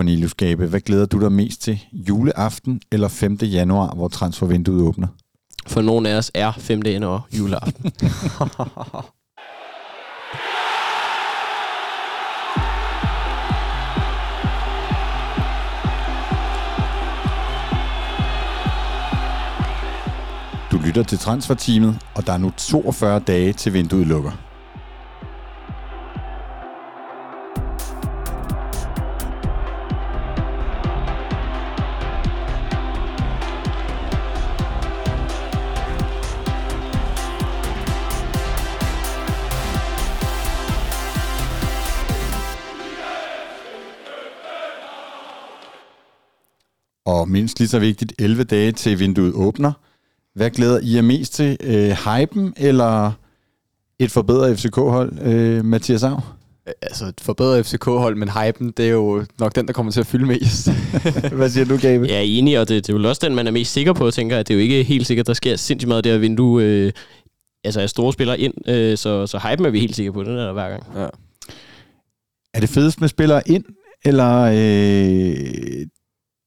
Cornelius Gabe, hvad glæder du dig mest til? Juleaften eller 5. januar, hvor transfervinduet åbner? For nogle af os er 5. januar juleaften. Du lytter til transferteamet, og der er nu 42 dage til vinduet lukker. Mindst lige så vigtigt, 11 dage til vinduet åbner. Hvad glæder I jer mest til? Øh, hypen eller et forbedret FCK-hold, øh, Mathias Av? Altså et forbedret FCK-hold, men hypen, det er jo nok den, der kommer til at fylde mest. Hvad siger du, Gabe? Jeg er enig, og det, det er jo også den, man er mest sikker på, tænker jeg. Det er jo ikke helt sikkert, der sker sindssygt meget der vindue. Øh, altså er store spillere ind, øh, så, så hypen er vi helt sikre på, den er der hver gang. Ja. Er det fedest med spillere ind, eller øh,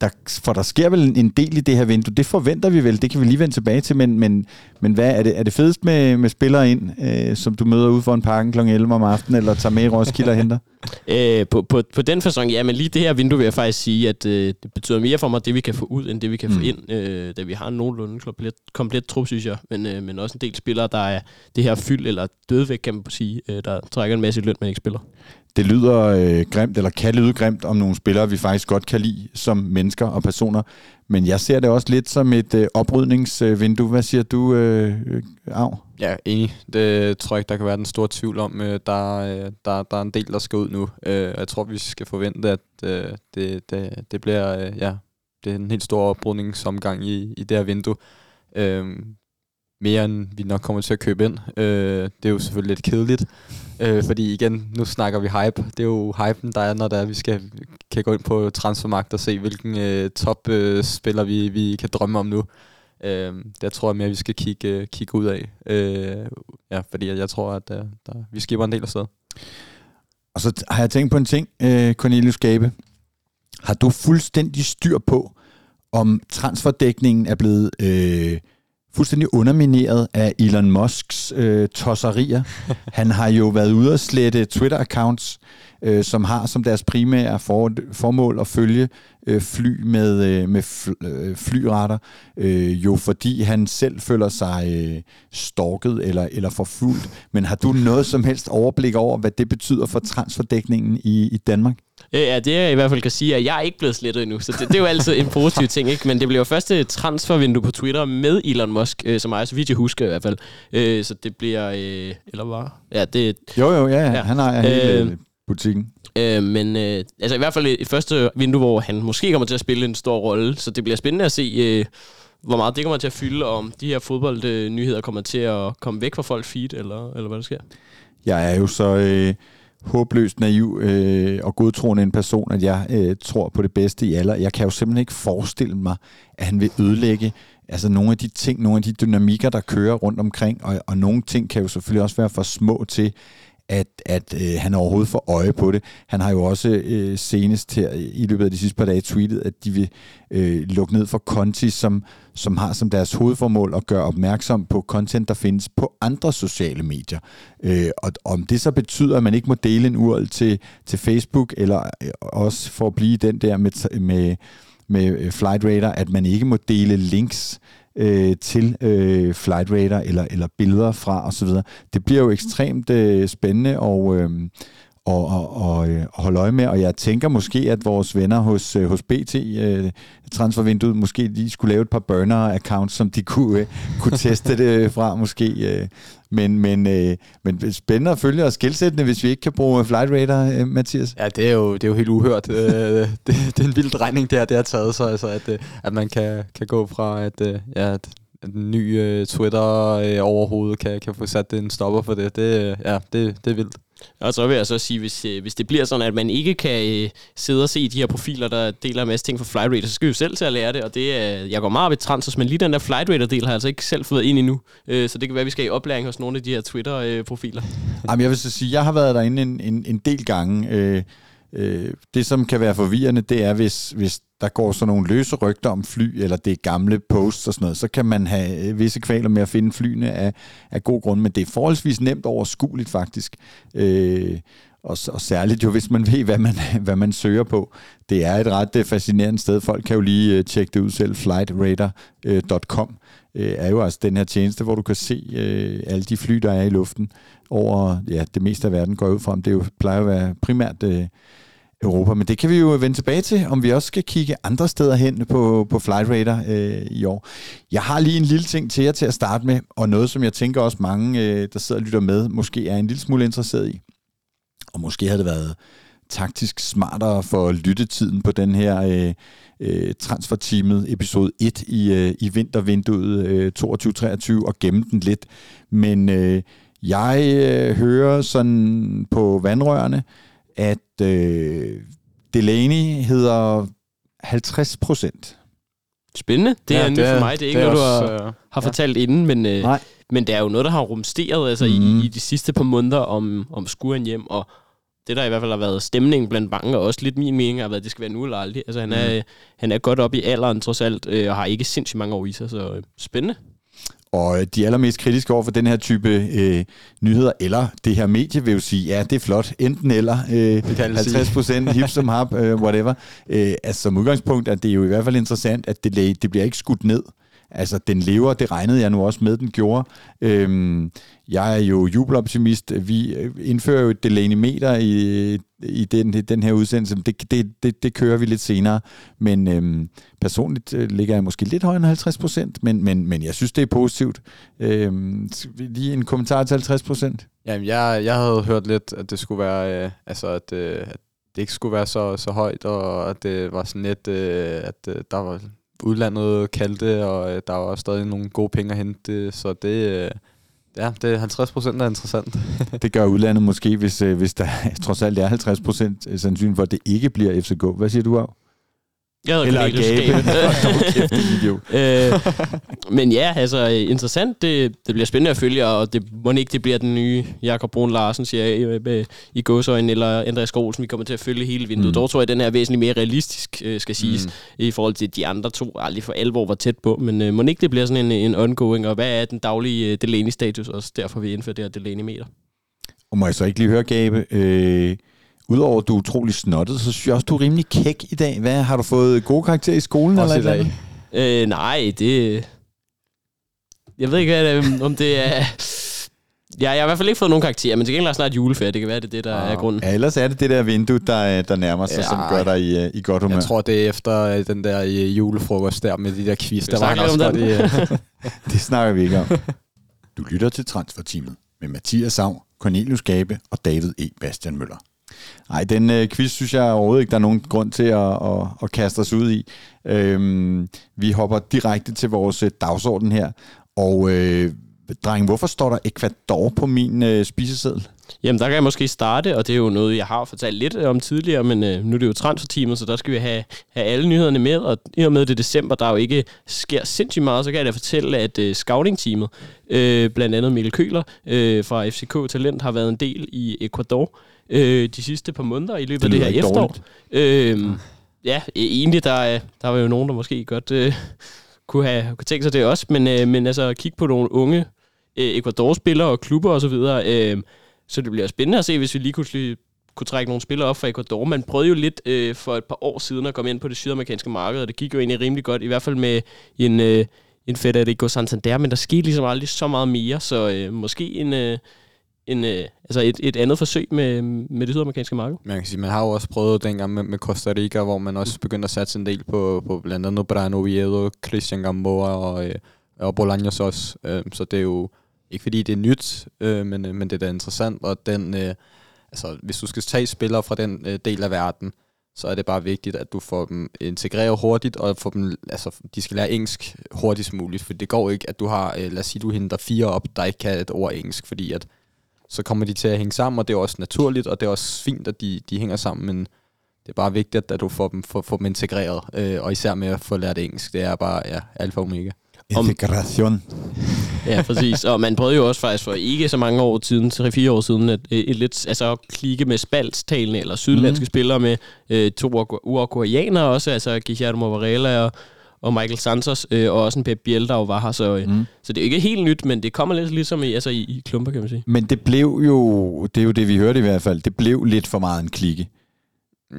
der, for der sker vel en del i det her vindue. Det forventer vi vel, det kan vi lige vende tilbage til, men, men, men hvad er det, er det fedest med, med spillere ind, øh, som du møder ude for en parken kl. 11 om aftenen, eller tager med i Roskilde og henter? Øh, på, på, på den fasong, ja, men lige det her vindue vil jeg faktisk sige, at øh, det betyder mere for mig, det vi kan få ud, end det vi kan mm. få ind, øh, da vi har en nogenlunde komplet, komplet trup, synes jeg, men, øh, men også en del spillere, der er det her fyld eller dødvæk, kan man sige, øh, der trækker en masse løn, man ikke spiller det lyder øh, grimt, eller kan lyde grimt om nogle spillere, vi faktisk godt kan lide som mennesker og personer. Men jeg ser det også lidt som et øh, oprydningsvindue. Hvad siger du, øh, øh Av? Ja, enig. Det tror jeg ikke, der kan være den store tvivl om. Øh, der, øh, der, der er en del, der skal ud nu. Jeg tror, vi skal forvente, at det, det, det bliver ja, det er en helt stor oprydningsomgang i, i det her vindue. Øh, mere end vi nok kommer til at købe ind. Øh, det er jo selvfølgelig lidt kedeligt, øh, fordi igen, nu snakker vi hype. Det er jo hypen, der er, når der er, vi skal, kan gå ind på transfermarkt og se, hvilken øh, top-spiller øh, vi, vi kan drømme om nu. Øh, der tror jeg mere, vi skal kigge, øh, kigge ud af. Øh, ja, fordi jeg, tror, at der, der, vi skipper en del af sted. Og så har jeg tænkt på en ting, øh, Cornelius Gabe. Har du fuldstændig styr på, om transferdækningen er blevet... Øh, fuldstændig undermineret af Elon Musks øh, tosserier. Han har jo været ude og slette Twitter-accounts, øh, som har som deres primære for, formål at følge øh, fly med, øh, med fl, øh, flyretter, øh, jo fordi han selv føler sig øh, stalket eller, eller forfulgt. Men har du noget som helst overblik over, hvad det betyder for transferdækningen i, i Danmark? Øh, ja, det jeg i hvert fald kan sige, at jeg er ikke blevet slettet endnu, så det, det er jo altid en positiv ting, ikke? Men det bliver jo første transfervindue på Twitter med Elon Musk, øh, som er så vidt jeg husker i hvert fald. Øh, så det bliver... Øh, eller hvad? Ja, det... Jo, jo, ja, ja. han har hele øh, butikken. Øh, men øh, altså i hvert fald et første vindue, hvor han måske kommer til at spille en stor rolle, så det bliver spændende at se... Øh, hvor meget det kommer til at fylde, og om de her fodboldnyheder kommer til at komme væk fra folk feed, eller, eller hvad der sker. Jeg er jo så... Øh håbløst naiv øh, og godtroende en person, at jeg øh, tror på det bedste i alle. Jeg kan jo simpelthen ikke forestille mig, at han vil ødelægge altså nogle af de ting, nogle af de dynamikker, der kører rundt omkring, og, og nogle ting kan jo selvfølgelig også være for små til, at, at øh, han overhovedet får øje på det. Han har jo også øh, senest her i løbet af de sidste par dage tweetet, at de vil øh, lukke ned for Conti, som, som har som deres hovedformål at gøre opmærksom på content, der findes på andre sociale medier. Øh, og om det så betyder, at man ikke må dele en URL til, til Facebook, eller øh, også for at blive den der med, med, med øh, Flight Radar, at man ikke må dele links øh, til øh, Flight Radar eller, eller billeder fra osv. Det bliver jo ekstremt øh, spændende og, øh, og, og, og, og holde øje med, og jeg tænker måske, at vores venner hos, øh, hos BT, øh, transfervinduet, måske de skulle lave et par burner-accounts, som de kunne, øh, kunne teste det øh, fra, måske. Øh. Men, men, øh, men spændende at følge og skilsættende, hvis vi ikke kan bruge Flight Radar, øh, Mathias. Ja, det er jo, det er jo helt uhørt. Øh, det, det er en vild regning, det her det har taget sig, altså, at, at man kan, kan gå fra, at, ja, at den nye Twitter øh, overhovedet kan, kan få sat en stopper for det. Det, ja, det, det er vildt. Og så vil jeg så sige, hvis, øh, hvis det bliver sådan, at man ikke kan øh, sidde og se de her profiler, der deler en masse ting fra Flightradar, så skal vi jo selv til at lære det, og det er, jeg går meget op i transfers, men lige den der Flightradar-del har jeg altså ikke selv fået ind endnu, øh, så det kan være, at vi skal i oplæring hos nogle af de her Twitter-profiler. Øh, Jamen jeg vil så sige, jeg har været derinde en, en, en del gange, øh, Øh, det, som kan være forvirrende, det er, hvis, hvis der går sådan nogle løse rygter om fly, eller det er gamle posts og sådan noget, så kan man have øh, visse kvaler med at finde flyene af, af god grund, men det er forholdsvis nemt overskueligt faktisk. Øh, og, og særligt jo, hvis man ved, hvad man, hvad man søger på. Det er et ret øh, fascinerende sted. Folk kan jo lige øh, tjekke det ud selv. Flightradar.com er jo altså den her tjeneste, hvor du kan se alle de fly, der er i luften over ja, det meste af verden går ud fra. Det jo, plejer at være primært Europa, men det kan vi jo vende tilbage til, om vi også skal kigge andre steder hen på, på Flight Radar øh, i år. Jeg har lige en lille ting til jer til at starte med, og noget, som jeg tænker også mange, øh, der sidder og lytter med, måske er en lille smule interesseret i. Og måske havde det været taktisk smartere for lyttetiden på den her øh, øh, transferteamet episode 1 i, øh, i vintervinduet øh, 22-23 og gemme den lidt. Men øh, jeg øh, hører sådan på vandrørene, at øh, Delaney hedder 50 procent. Spændende. Det ja, er nyt for mig. Det er ikke det er noget, du har, øh, har ja. fortalt inden, men, øh, Nej. men det er jo noget, der har rumsteret altså, mm. i, mhm. i de sidste par måneder om, om skuren hjem, og det, der i hvert fald har været stemningen blandt banker, og også lidt min mening, har været, at det skal være nu eller aldrig. Altså, han, mm. er, han er godt op i alderen, trods alt, øh, og har ikke sindssygt mange år i sig, så øh, spændende. Og de allermest kritiske over for den her type øh, nyheder, eller det her medie, vil jo sige, ja, det er flot, enten eller, øh, 50 procent, hip som hap, øh, whatever. Øh, altså som udgangspunkt er det jo i hvert fald interessant, at det, det bliver ikke skudt ned. Altså, den lever, det regnede jeg nu også med, den gjorde. Øhm, jeg er jo jubeloptimist. Vi øh, indfører jo et Delaney-meter i, i den, den her udsendelse. Det, det, det, det kører vi lidt senere. Men øhm, personligt øh, ligger jeg måske lidt højere end 50 procent, men, men, men jeg synes, det er positivt. Øhm, lige en kommentar til 50 procent. Jamen, jeg, jeg havde hørt lidt, at det skulle være, øh, altså, at, øh, at det ikke skulle være så, så højt, og at det var sådan lidt, øh, at øh, der var udlandet kaldte, og øh, der var stadig nogle gode penge at hente, øh, så det, øh, ja, det er 50 procent er interessant. det gør udlandet måske, hvis, øh, hvis der trods alt er 50 procent sandsynligt for, at det ikke bliver FCK. Hvad siger du, af? Jeg hedder Eller Gabe. øh, men ja, altså interessant. Det, det bliver spændende at følge, og det må ikke det bliver den nye Jakob Brun Larsen, siger jeg, i, i godsøjne, eller Andreas Skålsen. Vi kommer til at følge hele vinduet. Mm. Dog tror jeg, at den her er væsentligt mere realistisk, øh, skal siges, mm. i forhold til de andre to, aldrig for alvor var tæt på. Men øh, må ikke det bliver sådan en, en ongoing, og hvad er den daglige øh, Delaney-status også? Derfor vi indfører det her Delaney-meter. Og må jeg så ikke lige høre, Gabe, øh Udover at du er utrolig snottet, så synes jeg også, du er rimelig kæk i dag. Hvad, har du fået gode karakterer i skolen? Også eller i dag. Øh, nej, det... Jeg ved ikke, hvad, om det er... Ja, jeg har i hvert fald ikke fået nogen karakterer, men til gengæld er snart juleferie. Det kan være, det er det, der ah. er grunden. Ja, ellers er det det der vindue, der, der nærmer sig, ja, som gør dig i, i godt humør. Jeg tror, det er efter øh, den der øh, julefrokost der med de der quiz. Der var også godt i, det snakker vi ikke om. Du lytter til Transferteamet med Mathias Sav, Cornelius Gabe og David E. Bastian Møller. Nej, den øh, quiz synes jeg overhovedet ikke, der er nogen grund til at, at, at kaste os ud i. Øhm, vi hopper direkte til vores øh, dagsorden her. Og øh, dreng, hvorfor står der Ecuador på min øh, spiseseddel? Jamen, der kan jeg måske starte, og det er jo noget, jeg har fortalt lidt øh, om tidligere, men øh, nu er det jo transfertimet, så der skal vi have, have alle nyhederne med, og i og med det december, der jo ikke sker sindssygt meget, så kan jeg da fortælle, at øh, scouting-teamet, øh, blandt andet Mikkel Køler øh, fra FCK Talent, har været en del i Ecuador øh, de sidste par måneder i løbet det af det her efterår. Øh, ja, e- egentlig, der, der var jo nogen, der måske godt øh, kunne have kunne tænkt sig det også, men, øh, men altså kigge på nogle unge øh, Ecuador-spillere og klubber osv., så, øh, så det bliver spændende at se, hvis vi lige kunne, kunne trække nogle spillere op fra Ecuador. Man prøvede jo lidt øh, for et par år siden at komme ind på det sydamerikanske marked, og det gik jo egentlig rimelig godt, i hvert fald med en, øh, en Federico Santander, men der skete ligesom aldrig så meget mere, så øh, måske en... Øh, en, øh, altså et, et andet forsøg med, med det sydamerikanske marked. Man kan sige, man har jo også prøvet dengang med, med Costa Rica, hvor man også begyndte at satse en del på, på blandt andet Brian Oviedo, Christian Gamboa og, øh, og Bolaños også. Øh, så det er jo ikke fordi det er nyt, øh, men, øh, men det er da interessant, og den, øh, altså, hvis du skal tage spillere fra den øh, del af verden, så er det bare vigtigt, at du får dem integreret hurtigt, og får dem, altså, de skal lære engelsk hurtigst muligt, for det går ikke, at du har, øh, lad os sige, du henter fire op, der ikke kan et ord engelsk, fordi at så kommer de til at hænge sammen, og det er også naturligt, og det er også fint, at de, de hænger sammen, men det er bare vigtigt, at du får dem, får, får dem integreret, øh, og især med at få lært engelsk. Det er bare ja, alfa og omega. Om, Integration. ja, præcis. Og man prøvede jo også faktisk for ikke så mange år siden, 3-4 år siden, at et lidt, altså at klikke med spaltstalende eller sydlandske mm. spillere med øh, to uruguayanere også, altså Guillermo Varela og, og Michael Santos, øh, og også en Pep Biel, der jo var her. Så, øh, mm. så det er ikke helt nyt, men det kommer lidt ligesom i, altså i, i klumper, kan man sige. Men det blev jo, det er jo det, vi hørte i hvert fald, det blev lidt for meget en klikke.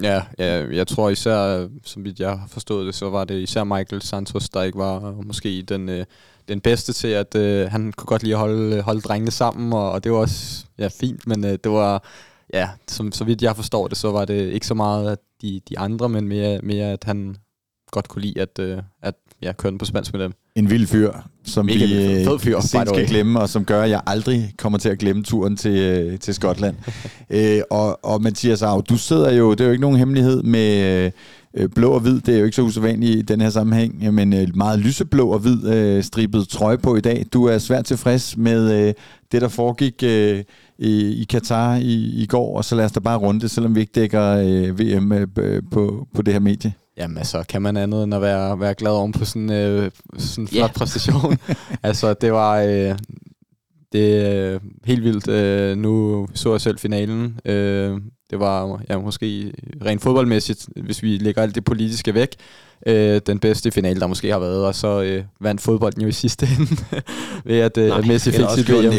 Ja, ja, jeg tror især, som vidt jeg har forstået det, så var det især Michael Santos, der ikke var måske den, øh, den bedste til, at øh, han kunne godt lide at holde, holde drengene sammen, og, og det var også ja, fint, men øh, det var, ja, som, så vidt jeg forstår det, så var det ikke så meget at de, de andre, men mere, mere at han godt kunne lide at, øh, at ja, køre den på spansk med dem. En vild fyr, som Mega vi. Fed fyr, øh, sent skal glemme, og som gør, at jeg aldrig kommer til at glemme turen til, øh, til Skotland. øh, og, og Mathias Arv, du sidder jo, det er jo ikke nogen hemmelighed med øh, blå og hvid, det er jo ikke så usædvanligt i den her sammenhæng, men øh, meget lyseblå og hvid øh, stribet trøje på i dag. Du er svært tilfreds med øh, det, der foregik øh, i, i Katar i, i går, og så lad os da bare runde det, selvom vi ikke dækker øh, VM øh, på, på det her medie. Jamen altså, kan man andet end at være, være glad om på sådan øh, sådan en flot Ja. præstation. altså, det var øh, det er helt vildt. Øh, nu så jeg selv finalen. Øh, det var ja, måske rent fodboldmæssigt, hvis vi lægger alt det politiske væk, øh, den bedste finale, der måske har været. Og så øh, vandt fodbolden jo i sidste ende ved at, øh, Nej, Messi fik sit VM.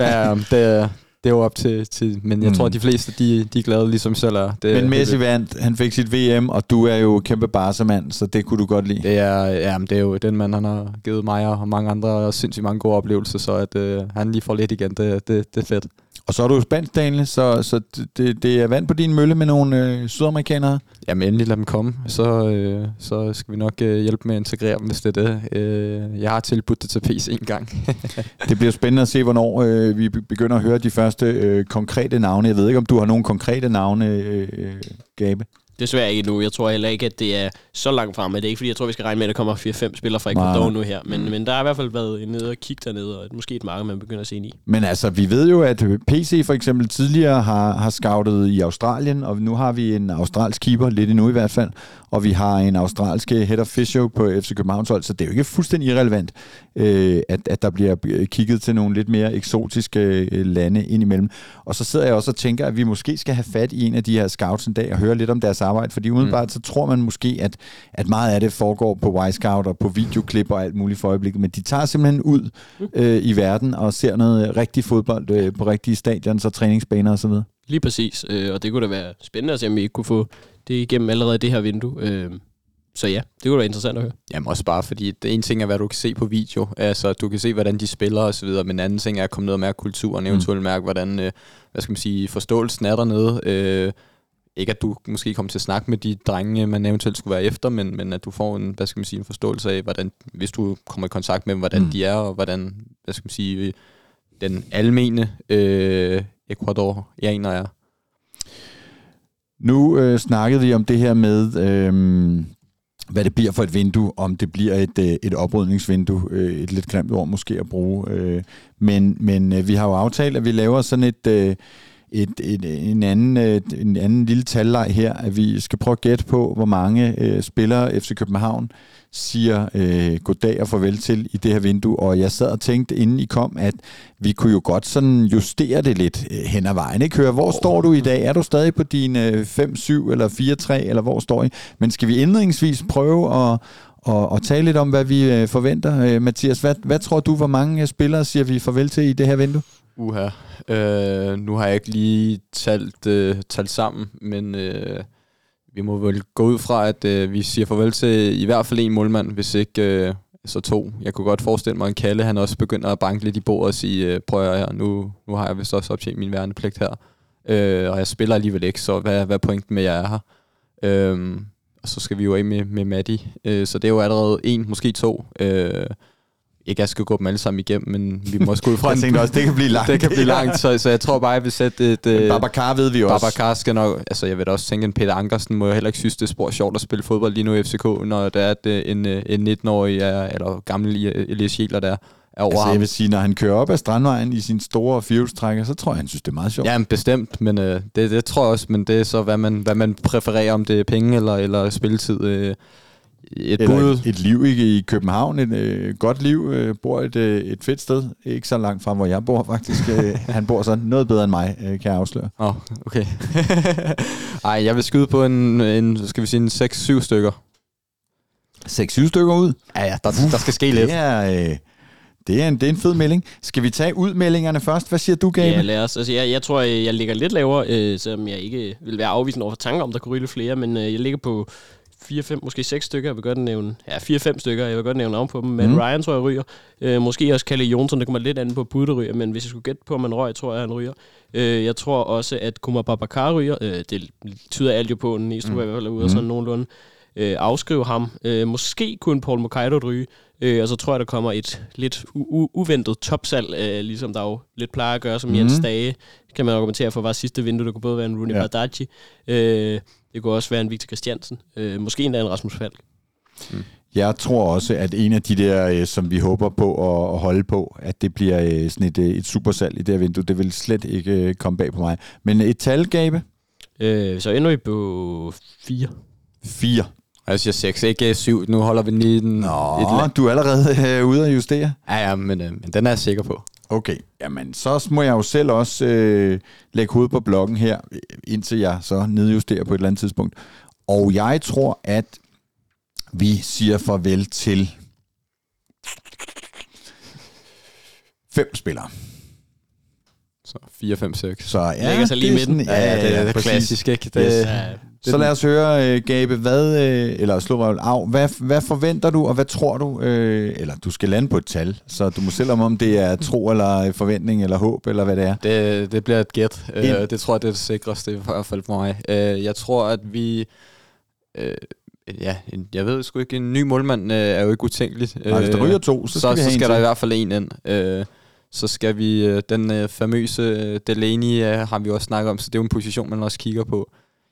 ja, det, det er jo op til, til men jeg Mm. tror, at de fleste, de, de er glade, ligesom selv er. Det, Men Messi vandt, han fik sit VM, og du er jo kæmpe Barca-mand, så det kunne du godt lide. Det er, ja, men det er jo den mand, han har givet mig og mange andre sindssygt mange gode oplevelser, så at øh, han lige får lidt igen, det, det, det er fedt. Og så er du jo spansk, Daniel, så, så det, det er vand på din mølle med nogle øh, sydamerikanere. Jamen endelig lad dem komme, så, øh, så skal vi nok øh, hjælpe med at integrere dem, hvis det er det. Øh, jeg har tilbudt det til PC en gang. Det bliver spændende at se, hvornår øh, vi be- begynder at høre de første øh, konkrete navne. Jeg ved ikke, om du har nogle konkrete navne, øh, øh, Gabe. Desværre ikke nu. Jeg tror heller ikke, at det er så langt frem. Det er ikke, fordi jeg tror, vi skal regne med, at der kommer 4-5 spillere fra Ecuador nu her. Men, men der har i hvert fald været nede og kigge dernede, og måske et marked, man begynder at se ind i. Men altså, vi ved jo, at PC for eksempel tidligere har, har scoutet i Australien, og nu har vi en australsk keeper, lidt endnu i hvert fald, og vi har en australsk head of physio på FC Københavns hold, så det er jo ikke fuldstændig irrelevant, øh, at, at der bliver kigget til nogle lidt mere eksotiske øh, lande indimellem. Og så sidder jeg også og tænker, at vi måske skal have fat i en af de her scouts en dag og høre lidt om deres arbejde, fordi umiddelbart så tror man måske, at, at meget af det foregår på Y-Scout og på videoklip og alt muligt for øjeblikket, men de tager simpelthen ud øh, i verden og ser noget rigtig fodbold øh, på rigtige stadions og træningsbaner osv. Lige præcis. Øh, og det kunne da være spændende at se, om vi ikke kunne få det igennem allerede i det her vindue. Øh, så ja, det kunne være interessant at høre. Jamen også bare fordi, det ene ting er, hvad du kan se på video. Altså, du kan se, hvordan de spiller og så videre, men en anden ting er at komme ned og mærke kulturen, eventuelt mærke, hvordan, øh, hvad skal man sige, forståelsen er dernede. Øh, ikke at du måske kommer til at snakke med de drenge, man eventuelt skulle være efter, men, men at du får en, hvad skal man sige, en forståelse af, hvordan, hvis du kommer i kontakt med dem, hvordan Mm. de er, og hvordan, hvad skal man sige, den almene øh, Ecuadorianer er. Nu øh, snakkede vi om det her med, øh, hvad det bliver for et vindue, om det bliver et, øh, et oprydningsvindue, øh, et lidt grimt ord måske at bruge. Øh, men men øh, vi har jo aftalt, at vi laver sådan et... Øh, et, et, en, anden, øh, en anden lille talleg her, at vi skal prøve at gætte på, hvor mange øh, spillere FC København siger øh, goddag og farvel til i det her vindue. Og jeg sad og tænkte, inden I kom, at vi kunne jo godt sådan justere det lidt øh, hen ad vejen. Ikke? Høre, hvor står du i dag? Er du stadig på din øh, 5-7 eller 4-3, eller hvor står I? Men skal vi indledningsvis prøve at, at, at tale lidt om, hvad vi øh, forventer? Øh, Mathias, hvad, hvad tror du, hvor mange øh, spillere siger vi farvel til i det her vindue? Uha. Øh, nu har jeg ikke lige talt, øh, talt sammen, men øh, vi må vel gå ud fra, at øh, vi siger farvel til i hvert fald en målmand, hvis ikke øh, så to. Jeg kunne godt forestille mig, at Kalle han også begynder at banke lidt i bordet og sige, øh, prøv at her, nu, nu har jeg vist også optjent min værnepligt her. Øh, og jeg spiller alligevel ikke, så hvad, hvad er pointen med, at jeg er her? Øh, og så skal vi jo af med, med Matti. Øh, så det er jo allerede en, måske to. Øh, ikke jeg skal gå dem alle sammen igennem, men vi må også gå ud fra, Jeg tænkte også, det kan blive langt. det kan blive langt, så, så jeg tror bare, jeg vil sætte et... Øh, Babacar ved vi også. Babacar skal nok... Altså, jeg vil da også tænke, en Peter Ankersen må jo heller ikke synes, det er spor sjovt at spille fodbold lige nu i FCK, når der er at, øh, en, øh, en 19-årig, er, eller gammel Elias Jæler, der er over Altså, jeg vil sige, når han kører op ad Strandvejen i sin store firehjulstrækker, så tror jeg, han synes, det er meget sjovt. Ja, bestemt, men øh, det, det tror jeg også, men det er så, hvad man, hvad man præfererer, om det er penge eller, eller spilletid. Øh, Et Eller bud, et, et liv i, i København, et øh, godt liv, øh, bor et, øh, et fedt sted, ikke så langt fra, hvor jeg bor faktisk. Øh, han bor så noget bedre end mig, øh, kan jeg afsløre. Åh, oh, okay. Ej, jeg vil skyde på en, en skal vi sige, en 6-7 stykker. 6-7 stykker ud. Ja, ja, der, der skal ske lidt. Det er, øh, det, er en, det er en fed melding. Skal vi tage udmeldingerne først? Hvad siger du, Gabe? Ja, lad os. Altså, jeg, jeg tror, jeg, ligger lidt lavere, øh, selvom jeg ikke vil være afvisende over for tanker om, der kunne ryge flere, men øh, jeg ligger på 4-5, måske 6 stykker. Jeg vil godt nævne, ja, 4-5 stykker. Jeg vil godt nævne navn på dem. Men Mhm. mm. Ryan tror jeg ryger. Øh, måske også Kalle Jonsson, det kommer lidt an på bud, der ryger, men hvis jeg skulle gætte på, om han røg, tror jeg, han ryger. Øh, jeg tror også, at Kumar Babakar ryger. Øh, det tyder alt jo på, at Næstrup mm. er i hvert fald ude og Mhm. sådan nogenlunde. Øh, afskrive ham. Øh, måske kunne Paul Mokaido ryge. Øh, og så tror jeg, der kommer et lidt u- u- uventet topsalg, øh, ligesom der jo lidt plejer at gøre, som mm. Jens Mhm. Dage, kan man argumentere for, var sidste vindue. Det kunne både være en Rooney ja. Badaji, øh, det kunne også være en Victor Christiansen, øh, måske endda en Rasmus Falk. Jeg tror også, at en af de der, øh, som vi håber på at, at holde på, at det bliver øh, sådan et, øh, et supersalg i det her vindue, det vil slet ikke øh, komme bag på mig. Men et tal, Gabe? Øh, så ender vi på 4. 4. Jeg siger 6, ikke 7. Nu holder vi lige den Nå, et du er allerede øh, ude at justere. Ja, ja, men, øh, men den er jeg sikker på. Okay, jamen så må jeg jo selv også øh, lægge hovedet på blokken her, øh, indtil jeg så nedjusterer på et eller andet tidspunkt. Og jeg tror, at vi siger farvel til fem spillere. Så 4, 5, 6. Så ja, Lægger sig lige det er i midten. sådan- Ja, ja, det er præcis. klassisk, ikke? Det, Yes. Ja, Så lad os høre, øh, Gabe, hvad, øh, eller slå mig af, hvad, hvad forventer du, og hvad tror du, øh, eller du skal lande på et tal, så du må selv om, om det er tro, eller forventning, eller håb, eller hvad det er. Det, det bliver et gæt. Øh, det tror jeg, det er det sikreste, i hvert fald for mig. Øh, jeg tror, at vi... Øh, ja, en, jeg ved sgu ikke, en ny målmand øh, er jo ikke utænkeligt. Nej, hvis der ryger to, så så, skal så, vi have så skal der i hvert fald en ind. Øh, så skal vi, øh, den øh, famøse øh, Delaney øh, har vi også snakket om, så det er jo en position, man også kigger på.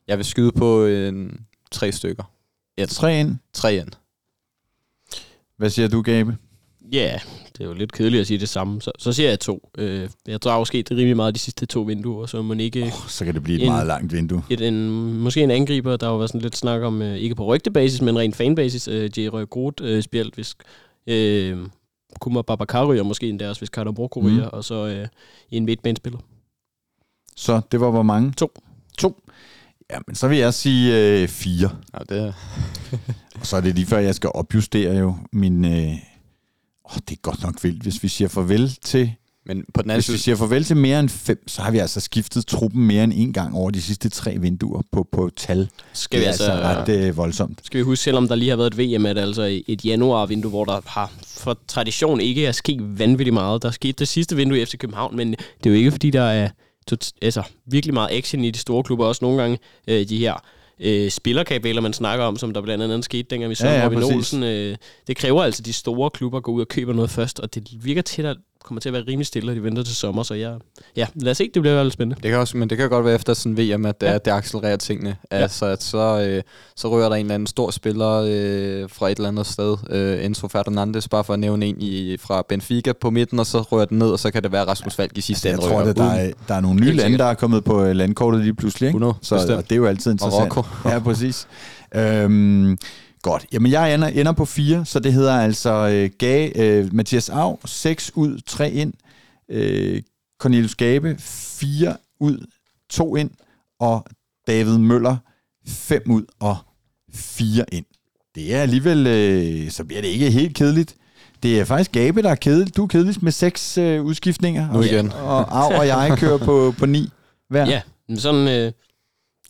Jeg vil skyde på en, tre stykker. Et, Tre ind. tre ind. Hvad siger du, Gabe? Ja, det er jo lidt kedeligt at sige det samme. Så, så siger jeg to. Øh, jeg tror er rimelig meget de sidste to vinduer, så må ikke... Oh, så kan det blive et En- meget langt vindue. Et, en, måske en angriber, der har været sådan lidt snak om, øh, ikke på rygtebasis, men rent fanbasis, øh, Jerry Groth øh, spjælt, hvis øh, Kumar Babakar ryger, måske endda også, hvis Carter Broko ryger, og så øh, en midtbanespiller. Så det var hvor mange? To. To. Jamen, så vil jeg sige øh, fire. Ja, det, Og så er det lige før, jeg skal opjustere jo min... Øh, åh, det er godt nok vildt. Hvis vi siger farvel til... men på den anden Hvis vi side, siger farvel til mere end fem, så har vi altså skiftet truppen mere end en gang over de sidste tre vinduer på, på tal. Skal det vi er altså, altså ret øh, voldsomt. skal vi huske, selvom der lige har været et VM, at altså et januar-vindue, hvor der har for tradition ikke er sket vanvittigt meget. Der er sket det sidste vindue i FC København, men det er jo ikke, fordi der er tot- altså, virkelig meget action i de store klubber. Også nogle gange øh, de her øh, spillerkabeler, man snakker om, som der blandt andet skete, dengang vi så Ja, ja, Robin præcis. Olsen. Øh, det kræver altså, at de store klubber går ud og køber noget først, og det virker til, at kommer til at være rimelig stille, og de venter til sommer, så jeg, ja, lad os se, det bliver vel spændende. Det kan også, men det kan godt være efter sådan VM, at det, Ja. ja. det accelererer tingene. Altså, at så, øh, så rører der en eller anden stor spiller øh, fra et eller andet sted. Øh, Enzo Fernandes, bare for at nævne en i, fra Benfica på midten, og så rører den ned, og så kan det være Rasmus Falk i sidste Jeg ende tror, rører at der er, der er nogle nye lande, der er kommet på øh, landkortet lige pludselig. Ikke? 100, Så bestemt. og det er jo altid interessant. Marokko. Ja, præcis. Øhm, godt. Jamen, jeg ender, ender på fire, så det hedder altså øh, Gage, øh, Mathias Av, 6 ud, 3 ind. Øh, Cornelius Gabe, 4 ud, 2 ind. Og David Møller, 5 ud og 4 ind. Det er alligevel, øh, så bliver det ikke helt kedeligt. Det er faktisk Gabe, der er kedelig. Du er kedeligst med seks øh, udskiftninger. Nu og, igen. Og Av og jeg kører på, på 9 hver. Ja, men sådan, øh,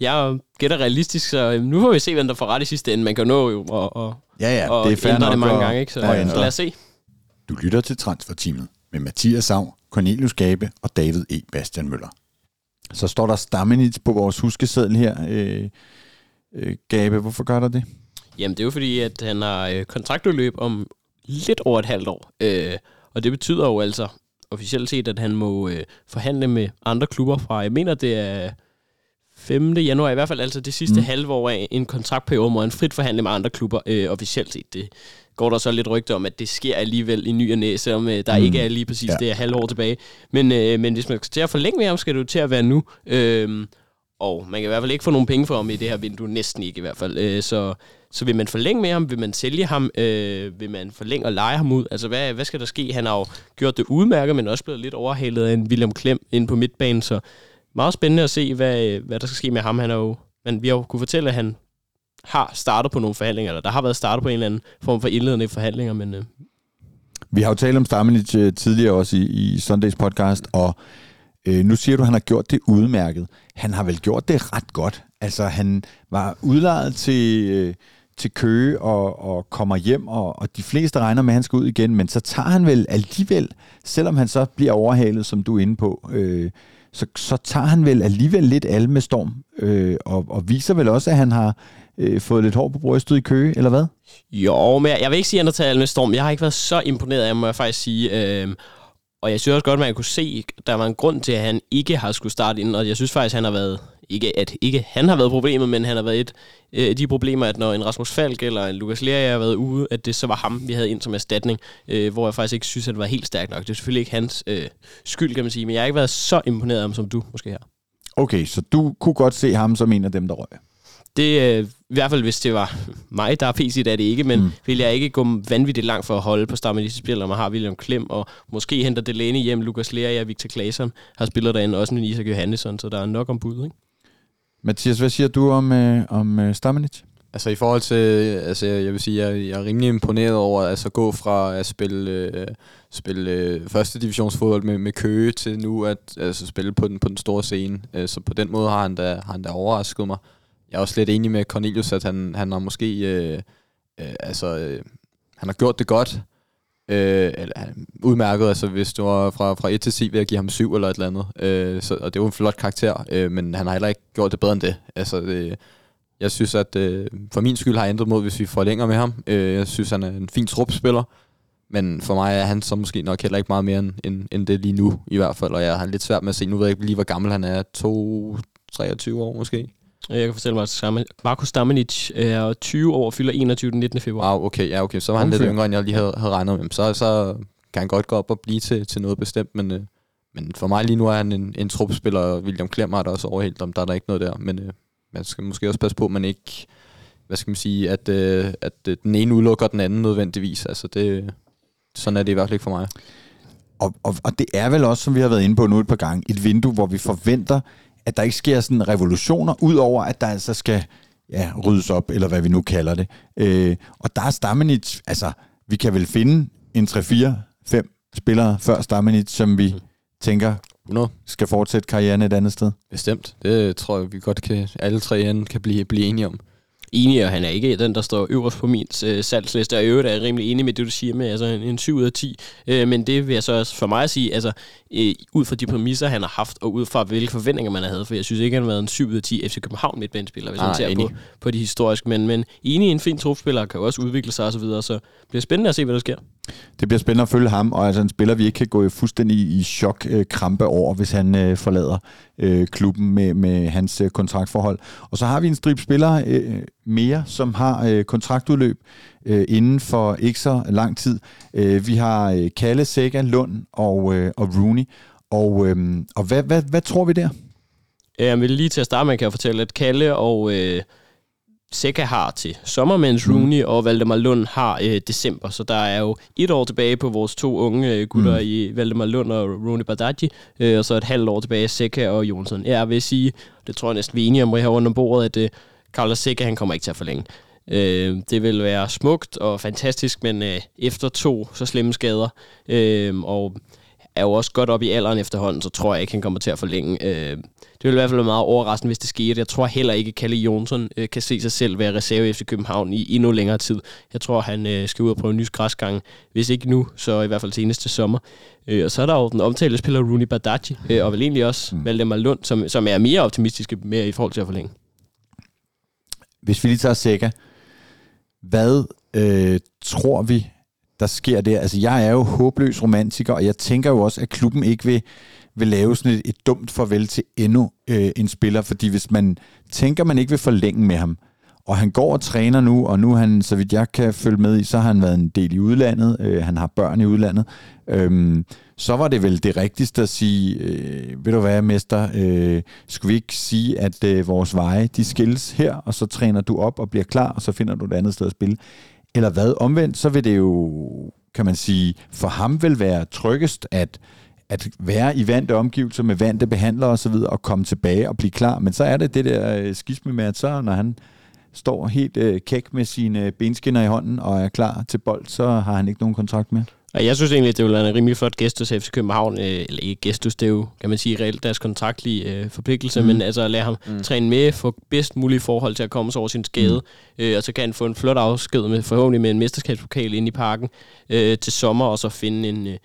jeg gætter realistisk, så øh, nu får vi se, hvem der får ret i sidste ende. Man kan nå jo og, og, ja, ja og det er fair nok det mange at- gange, ikke? Så, at ændre. så lad os se. Du lytter til Transferteamet med Mathias Sav, Cornelius Gabe og David E. Bastian Møller. Så står der Stammenitz på vores huskeseddel her. Øh, øh, Gabe, hvorfor gør der det? Jamen, det er jo fordi, at han har øh, kontraktudløb om lidt over et halvt år. Øh, og det betyder jo altså officielt set, at han må øh, forhandle med andre klubber fra, jeg mener, det er 5. januar, i hvert fald altså det sidste Mm. halve år af en kontraktperiode, hvor han frit forhandle med andre klubber øh, officielt set. Det går der så lidt rygte om, at det sker alligevel i ny og næ, selvom øh, der Mm. ikke er lige præcis Ja. ja. det her halve år tilbage. Men, øh, men hvis man skal til at forlænge med ham, skal det jo til at være nu. Øh, og man kan i hvert fald ikke få nogen penge for ham i det her vindue, næsten ikke i hvert fald. Øh, så, så vil man forlænge med ham? Vil man sælge ham? Øh, vil man forlænge og lege ham ud? Altså, hvad, hvad skal der ske? Han har jo gjort det udmærket, men også blevet lidt overhalet af en William Klem ind på midtbanen, så meget spændende at se, hvad, øh, hvad der skal ske med ham. Han er jo, men vi har jo kunne fortælle, at han har startet på nogle forhandlinger, eller der har været startet på en eller anden form for indledende forhandlinger, men... Øh. Vi har jo talt om Stamenic øh, tidligere også i, i Sundays podcast, og øh, nu siger du, at han har gjort det udmærket. Han har vel gjort det ret godt. Altså, han var udlejet til... Øh, til Køge og, og kommer hjem, og, og de fleste regner med, at han skal ud igen, men så tager han vel alligevel, selvom han så bliver overhalet, som du er inde på, øh, så, så tager han vel alligevel lidt al med storm, øh, og, og viser vel også, at han har øh, fået lidt hår på brystet i Køge, eller hvad? Jo, men jeg, jeg vil ikke sige, at han har taget al med storm. Jeg har ikke været så imponeret af, må jeg faktisk sige. Øh, og jeg synes også godt, at man kunne se, at der var en grund til, at han ikke har skulle starte ind, og jeg synes faktisk, at han har været ikke at ikke han har været problemet, men han har været et af øh, de problemer, at når en Rasmus Falk eller en Lukas Lea har været ude, at det så var ham, vi havde ind som erstatning, øh, hvor jeg faktisk ikke synes, at det var helt stærkt nok. Det er selvfølgelig ikke hans øh, skyld, kan man sige, men jeg har ikke været så imponeret af ham, som du måske har. Okay, så du kunne godt se ham som en af dem, der røg? Det øh, i hvert fald, hvis det var mig, der er PC, er det ikke, men mm. vil jeg ikke gå vanvittigt langt for at holde på start med disse spillere, man har William Klem, og måske henter Delaney hjem, Lukas Lea og Victor Claesson har spillet derinde, også en Isak Johannesson, så der er nok om bud, ikke? Mathias, hvad siger du om, øh, om øh, Stamenic? Altså i forhold til, altså jeg vil sige, jeg, jeg er rimelig imponeret over altså, at gå fra at spille, øh, spille øh, første divisionsfodbold med, med Køge til nu at altså, spille på den, på den store scene. Øh, så på den måde har han, da, har han da overrasket mig. Jeg er også lidt enig med Cornelius, at han, han har måske, øh, øh, altså, øh, han har gjort det godt, Øh, eller, udmærket, altså hvis du var fra, fra 1 til 10, vil jeg give ham 7 eller et eller andet. Øh, så, og det er jo en flot karakter, øh, men han har heller ikke gjort det bedre end det. Altså, det, jeg synes, at øh, for min skyld har jeg ændret mod, hvis vi forlænger med ham. Øh, jeg synes, han er en fin trupspiller. Men for mig er han så måske nok heller ikke meget mere end, end, end det lige nu, i hvert fald. Og jeg har lidt svært med at se, nu ved jeg ikke lige, hvor gammel han er. 2, 23 år måske. Jeg kan fortælle mig, at Marko Stamenic er 20 år og fylder 21 den 19. februar. Wow, okay, ja, okay. Så var han lidt yngre, end jeg lige havde, havde regnet med. Så, så kan han godt gå op og blive til, til noget bestemt, men, øh, men for mig lige nu er han en, en trupspiller, og William Klem har der også overhældt om, der er der ikke noget der, men øh, man skal måske også passe på, at man ikke, hvad skal man sige, at, øh, at øh, den ene udelukker den anden nødvendigvis. Altså det, sådan er det i hvert fald ikke for mig. Og, og, og det er vel også, som vi har været inde på nu et par gange, et vindue, hvor vi forventer, at der ikke sker sådan revolutioner, udover at der altså skal ja, ryddes op, eller hvad vi nu kalder det. Øh, og der er Stammenich, altså, vi kan vel finde en 3-4-5 spillere før Stammenich, som vi mm. tænker 100. skal fortsætte karrieren et andet sted. Bestemt. Det tror jeg, vi godt kan, alle tre kan blive, blive enige om enig, og han er ikke den, der står øverst på min øh, salgsliste, og i øvrigt er jeg rimelig enig med det, du siger med altså en, en 7 ud af 10. Øh, men det vil jeg så også for mig at sige, altså øh, ud fra de præmisser, han har haft, og ud fra hvilke forventninger man har havde, for jeg synes ikke, han har været en 7 ud af 10 FC København midtbanespiller, hvis ah, man ser på, på de historiske, men, men enig en fin trupspiller, kan jo også udvikle sig osv., så, videre, så det bliver spændende at se, hvad der sker. Det bliver spændende at følge ham, og altså en spiller, vi ikke kan gå fuldstændig i chok-krampe øh, over, hvis han øh, forlader øh, klubben med, med hans øh, kontraktforhold. Og så har vi en strip spillere øh, mere, som har øh, kontraktudløb øh, inden for ikke så lang tid. Øh, vi har øh, Kalle, Sega, Lund og, øh, og Rooney. Og, øh, og hvad, hvad, hvad tror vi der? Jeg vil lige til at starte med, kan jeg fortælle, at Kalle og... Øh Seca har til sommer, mens mm. Rooney og Valdemar Lund har øh, december. Så der er jo et år tilbage på vores to unge øh, gutter mm. i Valdemar Lund og Rooney Badaji, øh, og så et halvt år tilbage Seca og Jonsson. Jeg vil sige, det tror jeg næsten vi er enige om her under bordet, at øh, Carlos Seca, han kommer ikke til at forlænge. Øh, det vil være smukt og fantastisk, men øh, efter to så slemme skader, øh, og er jo også godt op i alderen efterhånden, så tror jeg ikke, han kommer til at forlænge. Øh, det vil i hvert fald være meget overraskende, hvis det sker. Jeg tror heller ikke, at Kalle Jonsson øh, kan se sig selv være reserve efter København i endnu længere tid. Jeg tror, han øh, skal ud og prøve en ny græsgang. Hvis ikke nu, så i hvert fald senest til sommer. Øh, og så er der jo den omtalte spiller Rooney Badaji, øh, og vel egentlig også mm. Valdemar Lund, som, som er mere optimistiske med i forhold til at forlænge. Hvis vi lige tager Sækker, hvad øh, tror vi, der sker der? Altså, jeg er jo håbløs romantiker, og jeg tænker jo også, at klubben ikke vil vil lave sådan et, et dumt farvel til endnu øh, en spiller, fordi hvis man tænker, man ikke vil forlænge med ham, Og han går og træner nu, og nu han, så vidt jeg kan følge med i, så har han været en del i udlandet. Øh, han har børn i udlandet. Øhm, så var det vel det rigtigste at sige, øh, ved du hvad, mester, øh, skulle vi ikke sige, at øh, vores veje, de skilles her, og så træner du op og bliver klar, og så finder du et andet sted at spille. Eller hvad? Omvendt, så vil det jo, kan man sige, for ham vil være tryggest, at at være i vante omgivelser med vante behandlere osv., og, og komme tilbage og blive klar. Men så er det det der øh, skisme med, at så når han står helt øh, kæk med sine øh, benskinner i hånden og er klar til bold, så har han ikke nogen kontrakt med. Og jeg synes egentlig, det ville være en rimelig flot gestus af FC København. Øh, eller ikke gestus, det er jo, kan man sige, reelt deres kontraktlige øh, forpligtelse, mm. men altså at lade ham mm. træne med, få bedst mulige forhold til at komme sig over sin skade, mm. øh, og så kan han få en flot afsked med, forhåbentlig med en mesterskabspokal ind i parken øh, til sommer, og så finde en, øh,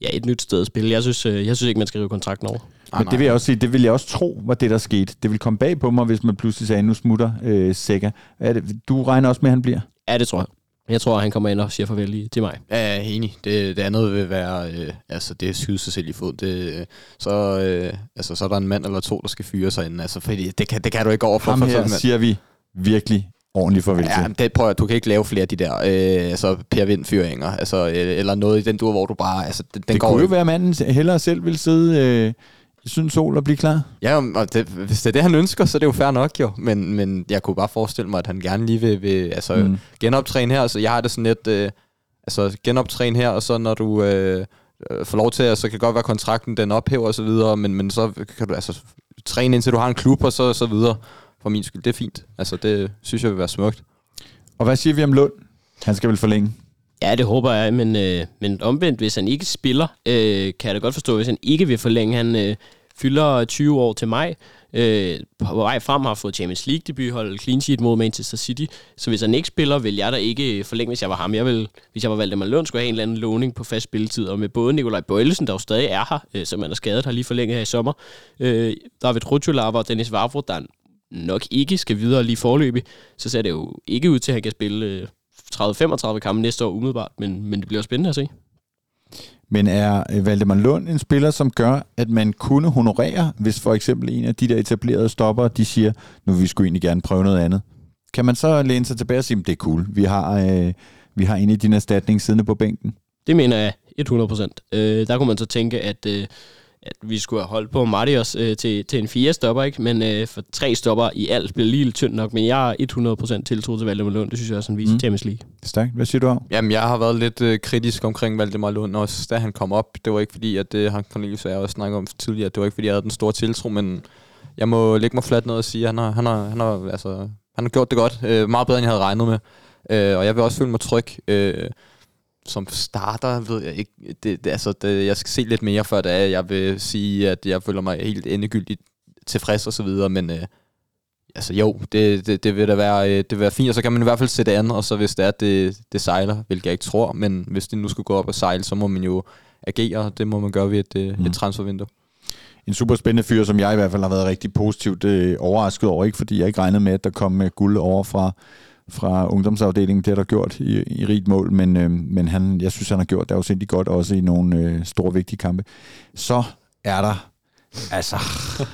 ja, et nyt sted at spille. Jeg synes, øh, jeg synes ikke, man skal rive kontrakten over. Men det vil jeg også sige, det vil jeg også tro, var det, der skete. Det vil komme bag på mig, hvis man pludselig sagde, nu smutter øh, Sækker. Er det, du regner også med, at han bliver? Ja, det tror jeg. Jeg tror, han kommer ind og siger farvel i, til mig. Ja, jeg er enig. Det, det andet vil være, øh, altså det er skyde sig selv i fod. Det, øh, så, øh, altså, så er der en mand eller to, der skal fyre sig ind. Altså, fordi det kan, det kan du ikke overfor. Ham her siger vi virkelig ordentligt farvel ja, til. Det, prøver, du kan ikke lave flere af de der øh, altså Per Vind fyringer, altså, øh, eller noget i den dur, hvor du bare... Altså, den, det går kunne jo være, at manden hellere selv vil sidde øh, syn sol og blive klar. Ja, og det, hvis det er det, han ønsker, så er det jo fair nok jo. Men, men jeg kunne bare forestille mig, at han gerne lige vil, vil altså, mm. genoptræne her. Altså, jeg har det sådan lidt... Øh, altså, genoptræne her, og så når du... Øh, får lov til, så kan godt være kontrakten, den ophæver og så videre, men, men så kan du altså træne indtil du har en klub og så, så videre for min skyld. Det er fint. Altså, det synes jeg vil være smukt. Og hvad siger vi om Lund? Han skal vel forlænge? Ja, det håber jeg, men, øh, men omvendt, hvis han ikke spiller, øh, kan jeg da godt forstå, hvis han ikke vil forlænge. Han øh, fylder 20 år til maj, Øh, på vej frem har fået Champions League debut, holdt clean sheet mod Manchester City. Så hvis han ikke spiller, vil jeg da ikke forlænge, hvis jeg var ham. Jeg vil, hvis jeg var Valdemar Løn, skulle jeg have en eller anden låning på fast spilletid. Og med både Nikolaj Bøjlesen, der jo stadig er her, øh, som man er skadet, har lige forlænget her i sommer. Øh, David Rutschulava og Dennis Vavro, der nok ikke skal videre lige forløbig, så ser det jo ikke ud til, at han kan spille øh, 30-35 kampe næste år umiddelbart, men, men det bliver spændende at se. Men er øh, Valdemar Lund en spiller, som gør, at man kunne honorere, hvis for eksempel en af de der etablerede stopper, de siger, nu vil vi sgu egentlig gerne prøve noget andet. Kan man så læne sig tilbage og sige, det er cool, vi har, øh, vi har en i din erstatning siddende på bænken? Det mener jeg 100%. Øh, der kunne man så tænke, at øh, at vi skulle have holdt på Marius øh, til, til en fire stopper, ikke? men øh, for tre stopper i alt bliver lige lidt tyndt nok, men jeg er 100% tiltro til Valdemar Lund, det synes jeg også, han viser mm. Champions League. Stærkt. Hvad siger du om? Jamen, jeg har været lidt øh, kritisk omkring Valdemar Lund, også da han kom op. Det var ikke fordi, at det øh, han Cornelius og jeg også snakket om tidligere, det var ikke fordi, jeg havde den store tiltro, men jeg må lægge mig fladt ned og sige, at han har, han har, han har, altså, han har gjort det godt, øh, meget bedre, end jeg havde regnet med. Øh, og jeg vil også føle mig tryg. Øh, som starter, ved jeg ikke. Det, det, altså, det, jeg skal se lidt mere, før det er, jeg vil sige, at jeg føler mig helt endegyldigt tilfreds og så videre, men øh, altså jo, det, det, det, vil da være, øh, det vil være fint, og så kan man i hvert fald sætte an, og så hvis det er, at det, det sejler, hvilket jeg ikke tror, men hvis det nu skulle gå op og sejle, så må man jo agere, og det må man gøre ved et, øh, mm. et transfervindue en super spændende fyr, som jeg i hvert fald har været rigtig positivt øh, overrasket over. Ikke fordi jeg ikke regnede med, at der kom med guld over fra, fra ungdomsafdelingen. Det har der gjort i, i rigt mål, men, øh, men han, jeg synes, han har gjort det afsindig godt, også i nogle øh, store, vigtige kampe. Så er der altså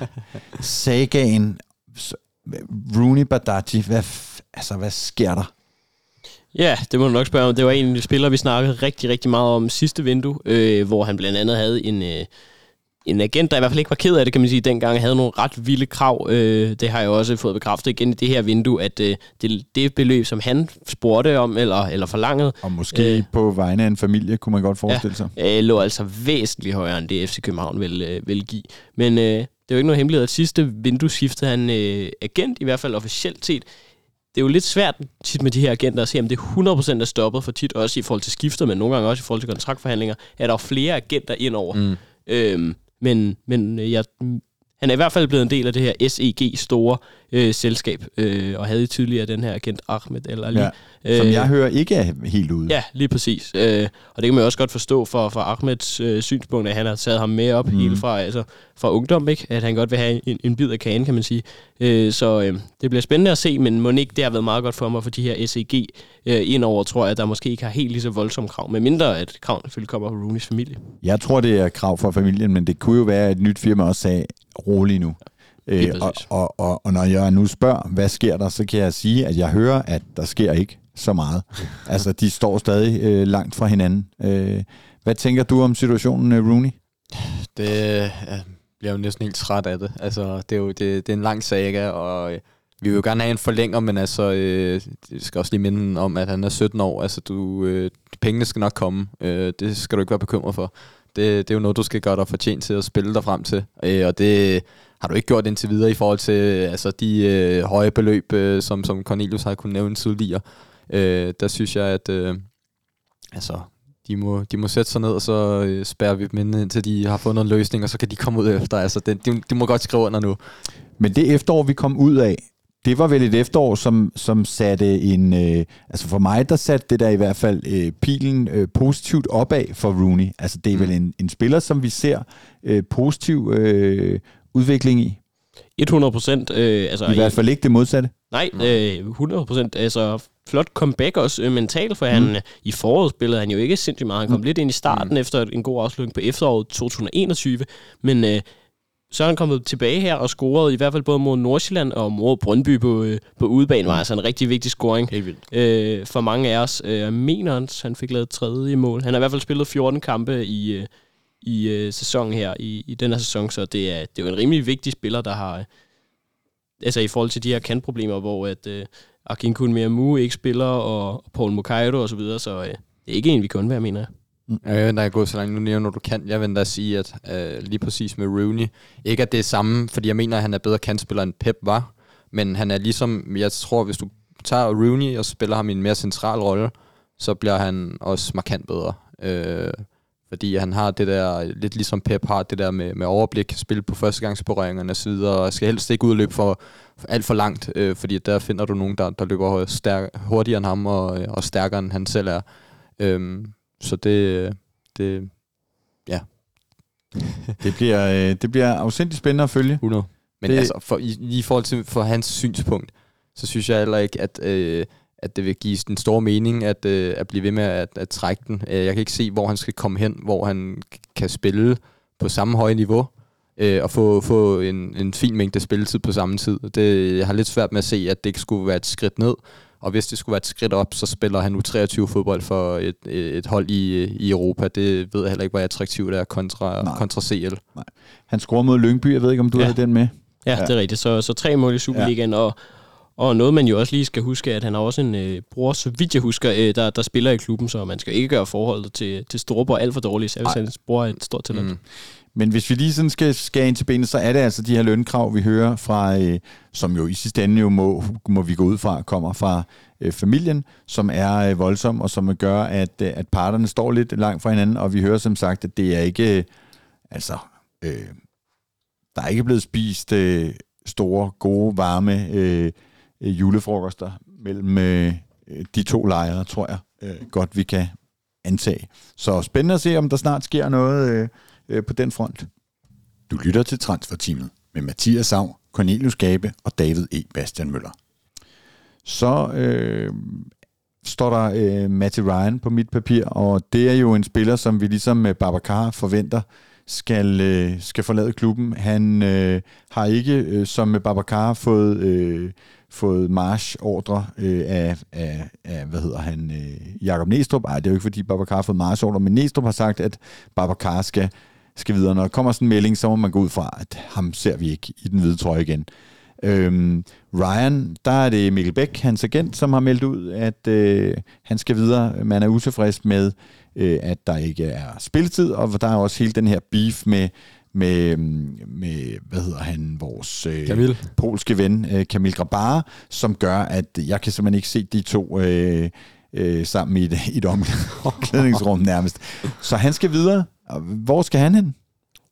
sagaen Rooney Badaji. Hvad, altså, hvad sker der? Ja, det må du nok spørge om. Det var en af de spillere, vi snakkede rigtig, rigtig meget om sidste vindue, øh, hvor han blandt andet havde en... Øh, en agent, der i hvert fald ikke var ked af det, kan man sige, dengang havde nogle ret vilde krav. Øh, det har jeg også fået bekræftet igen i det her vindue, at øh, det, det beløb, som han spurgte om eller, eller forlangede... Og måske øh, på vegne af en familie, kunne man godt forestille sig. Ja, øh, lå altså væsentligt højere, end det FC København vil, øh, vil give. Men øh, det er jo ikke noget hemmelighed, at sidste vindue skiftede han øh, agent, i hvert fald officielt set. Det er jo lidt svært tit med de her agenter at se, om det 100% er stoppet for tit, også i forhold til skifter, men nogle gange også i forhold til kontraktforhandlinger, er der flere agenter indover. Mm. Øhm, men, men øh, jeg, han er i hvert fald blevet en del af det her SEG store øh, selskab, øh, og havde tidligere den her agent Ahmed El Ali. Ja, som øh, jeg hører ikke er helt ude. Ja, lige præcis. Øh, og det kan man også godt forstå for, for Ahmeds øh, synspunkt, at han har taget ham med op mm. hele fra, altså, fra ungdom, ikke? at han godt vil have en, en bid af kagen, kan man sige. Øh, så øh, det bliver spændende at se, men må ikke det har været meget godt for mig for de her SEG øh, indover, tror jeg, at der måske ikke har helt lige så voldsomme krav, med mindre at krav selvfølgelig kommer fra Rooneys familie. Jeg tror, det er krav for familien, men det kunne jo være, at et nyt firma også sagde, rolig nu. Øh, og, og, og, og når jeg nu spørger, hvad sker der, så kan jeg sige, at jeg hører, at der sker ikke så meget. altså, de står stadig øh, langt fra hinanden. Øh, hvad tænker du om situationen, øh, Rooney? Det jeg bliver jo næsten helt træt af det. Altså, det er jo det, det er en lang saga, og øh, vi vil jo gerne have en forlænger, men altså, øh, jeg skal også lige minde om, at han er 17 år. Altså, du, øh, pengene skal nok komme. Øh, det skal du ikke være bekymret for. Det, det er jo noget, du skal gøre dig fortjent til at spille dig frem til. Øh, og det har du ikke gjort indtil videre i forhold til altså, de øh, høje beløb, øh, som, som Cornelius har kunnet nævne tidligere. Øh, der synes jeg, at øh, altså, de må, de må sætte sig ned, og så øh, spærrer vi dem ind, indtil de har fundet en løsning, og så kan de komme ud efter. Altså, det, de, de må godt skrive under nu. Men det efterår, vi kom ud af, det var vel et efterår, som, som satte en... Øh, altså for mig, der satte det der i hvert fald øh, pilen øh, positivt opad for Rooney. Altså det er mm. vel en, en spiller, som vi ser øh, positiv øh, udvikling i. 100 procent. Øh, altså, I hvert fald ikke det modsatte. Nej, øh, 100 procent. Altså, flot comeback også øh, mentalt, for mm. han i foråret spillede han jo ikke sindssygt meget. Han kom mm. lidt ind i starten mm. efter en god afslutning på efteråret 2021, men øh, så er han kommet tilbage her og scoret i hvert fald både mod Nordsjælland og mod Brøndby på, øh, på udebane. var altså en rigtig vigtig scoring øh, for mange af os. Øh, mener, han fik lavet tredje mål. Han har i hvert fald spillet 14 kampe i, øh, i øh, sæsonen her, i, i den her sæson, så det er, det er jo en rimelig vigtig spiller, der har... Øh, altså i forhold til de her kantproblemer, hvor at øh, Akin Kun Mu ikke spiller, og, og Paul Mokaido og så videre, så øh, det er ikke en, vi kun være, mener jeg. Mm, jeg venter at gå så langt nu nævner du kan. Jeg venter at sige, at øh, lige præcis med Rooney, ikke at det er samme, fordi jeg mener, at han er bedre kantspiller end Pep var, men han er ligesom, jeg tror, hvis du tager Rooney og spiller ham i en mere central rolle, så bliver han også markant bedre. Øh, fordi han har det der, lidt ligesom Pep har det der med, med overblik, spil på førstegangsberøringerne osv., og skal helst ikke udløbe for, for alt for langt, øh, fordi der finder du nogen, der, der løber stærk, hurtigere end ham og, og stærkere end han selv er. Øh, så det, det ja. det, bliver, øh, det bliver afsindigt spændende at følge. 100. Men det, altså, for, i, i forhold til for hans synspunkt, så synes jeg heller ikke, at, øh, at det vil give den store mening at, øh, at blive ved med at, at trække den. Øh, jeg kan ikke se, hvor han skal komme hen, hvor han kan spille på samme høje niveau, øh, og få, få en, en fin mængde spilletid på samme tid. Det, jeg har lidt svært med at se, at det ikke skulle være et skridt ned, og hvis det skulle være et skridt op, så spiller han nu 23 fodbold for et, et hold i, i Europa. Det ved jeg heller ikke, hvor attraktivt det er kontra, kontra CL. Nej. Han scorer mod Lyngby. Jeg ved ikke, om du ja. havde den med. Ja, ja, det er rigtigt. Så, så tre mål i Superligaen, ja. og, og noget, man jo også lige skal huske, at han har også en øh, bror, så vidt jeg husker, øh, der, der spiller i klubben, så man skal ikke gøre forholdet til, til Storeborg alt for dårligt, så hans bror er et stort talent. Mm. Men hvis vi lige sådan skal skære ind til benet, så er det altså de her lønkrav, vi hører fra, øh, som jo i sidste ende jo må, må vi gå ud fra, kommer fra øh, familien, som er øh, voldsom, og som gør, at, øh, at parterne står lidt langt fra hinanden, og vi hører som sagt, at det er ikke, øh, altså, øh, der er ikke blevet spist øh, store, gode, varme øh, julefrokoster mellem øh, de to lejre, tror jeg øh, godt, vi kan antage. Så spændende at se, om der snart sker noget øh, øh, på den front. Du lytter til Transferteamet med Mathias Sav, Cornelius Gabe og David E. Bastian Møller. Så øh, står der øh, Matty Ryan på mit papir, og det er jo en spiller, som vi ligesom med Babacar forventer skal, øh, skal forlade klubben. Han øh, har ikke, øh, som med Babacar, fået, øh, fået march-ordre øh, af, af, af, hvad hedder han, øh, Jakob Næstrup. Ej, det er jo ikke, fordi Babacar har fået march-ordre, men Næstrup har sagt, at Babacar skal, skal videre. Når der kommer sådan en melding, så må man gå ud fra, at ham ser vi ikke i den hvide trøje igen. Øhm, Ryan, der er det Mikkel Bæk, hans agent, som har meldt ud, at øh, han skal videre. Man er utilfreds med, øh, at der ikke er spilletid, og der er også hele den her beef med, med, med hvad hedder han, vores øh, polske ven, øh, Kamil Grabar, som gør, at jeg kan simpelthen ikke se de to øh, øh, sammen i et, i et omklædningsrum nærmest. Så han skal videre. Hvor skal han hen?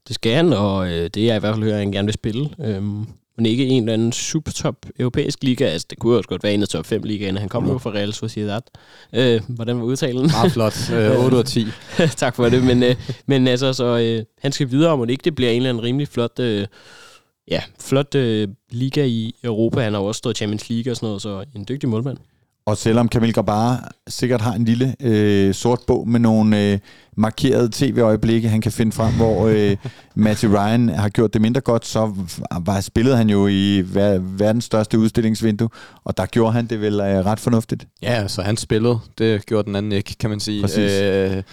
Det skal han, og øh, det er jeg i hvert fald hører, at han gerne vil spille. Øhm, men ikke en eller anden super top europæisk liga. Altså, det kunne jo også godt være en af top 5 ligaerne. Han kom mm. jo fra Real Sociedad. Øh, hvordan var udtalen? Meget flot. Øh, 8 ud af 10. tak for det. Men, øh, men altså, så, øh, han skal videre, om ikke det bliver en eller anden rimelig flot... Øh, ja, flot øh, liga i Europa. Han har også stået Champions League og sådan noget, så en dygtig målmand. Og selvom Camille Grabar sikkert har en lille øh, sort bog med nogle øh, markerede tv-øjeblikke, han kan finde frem, hvor øh, Matty Ryan har gjort det mindre godt, så var spillet han jo i ver- verdens største udstillingsvindue, og der gjorde han det vel øh, ret fornuftigt. Ja, så han spillede. Det gjorde den anden ikke, kan man sige. Præcis. Øh,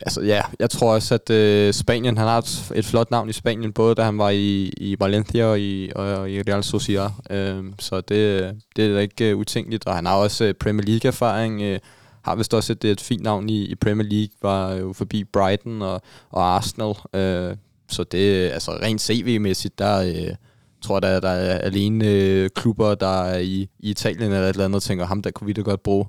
altså ja, jeg tror også, at øh, Spanien, han har et, et flot navn i Spanien, både da han var i, i Valencia og i, og i Real Sociedad. Øh, så det, det er da ikke uh, utænkeligt, og han har også uh, Premier League-erfaring. Øh, har vist også et, et fint navn i, i Premier League, var jo forbi Brighton og, og Arsenal. Øh, så det altså rent CV-mæssigt, der øh, tror jeg, der, der er alene øh, klubber, der er i, i Italien eller et eller andet, tænker, ham der kunne vi da godt bruge.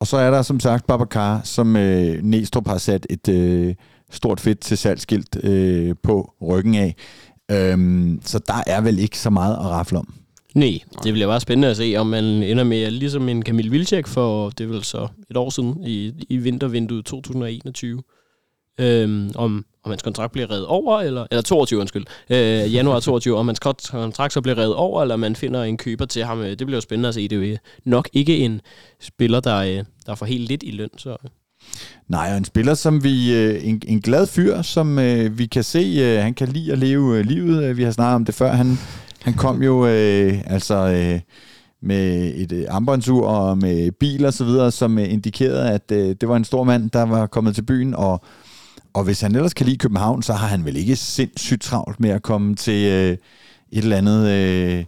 Og så er der som sagt Babacar, som øh, Næstrup har sat et øh, stort fedt til salgskilt øh, på ryggen af. Øhm, så der er vel ikke så meget at rafle om. Nej, det bliver bare spændende at se, om man ender med, ligesom en Kamil Vilcek for, det er vel så et år siden, i, i vintervinduet 2021, øhm, om, om hans kontrakt bliver reddet over, eller, eller 22, undskyld, øh, januar 22, om hans kontrakt så bliver reddet over, eller man finder en køber til ham. Øh, det bliver jo spændende at se. Det er jo øh, nok ikke en spiller, der, øh, der får helt lidt i løn. Så. Øh. Nej, og en spiller, som vi... En, en glad fyr, som øh, vi kan se, øh, han kan lide at leve øh, livet. Vi har snakket om det før. Han, han kom jo øh, altså... Øh, med et øh, armbåndsur og med bil og så videre, som øh, indikerede, at øh, det var en stor mand, der var kommet til byen, og og hvis han ellers kan lide København, så har han vel ikke sindssygt travlt med at komme til øh, et eller andet... Øh,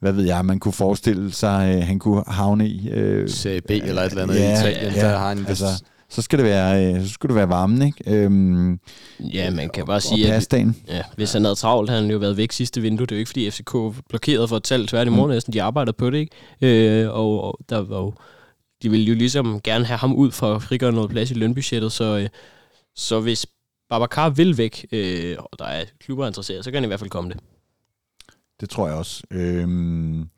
hvad ved jeg, man kunne forestille sig, øh, han kunne havne i. Øh, CB eller et eller andet ja, i Italien, ja, der har han altså, så skal det være, øh, så skulle det være varmen, ikke? Øhm, ja, man kan bare sige, at ja, hvis han havde travlt, havde han jo været væk sidste vindue. Det er jo ikke, fordi FCK blokerede for et salg tværtimod mm. næsten. De arbejdede på det, ikke? Øh, og, og der var jo, de ville jo ligesom gerne have ham ud for at frigøre noget plads i lønbudgettet, så, øh, så hvis Babacar vil væk, øh, og der er klubber interesseret, så kan han i hvert fald komme det. Det tror jeg også. Øhm,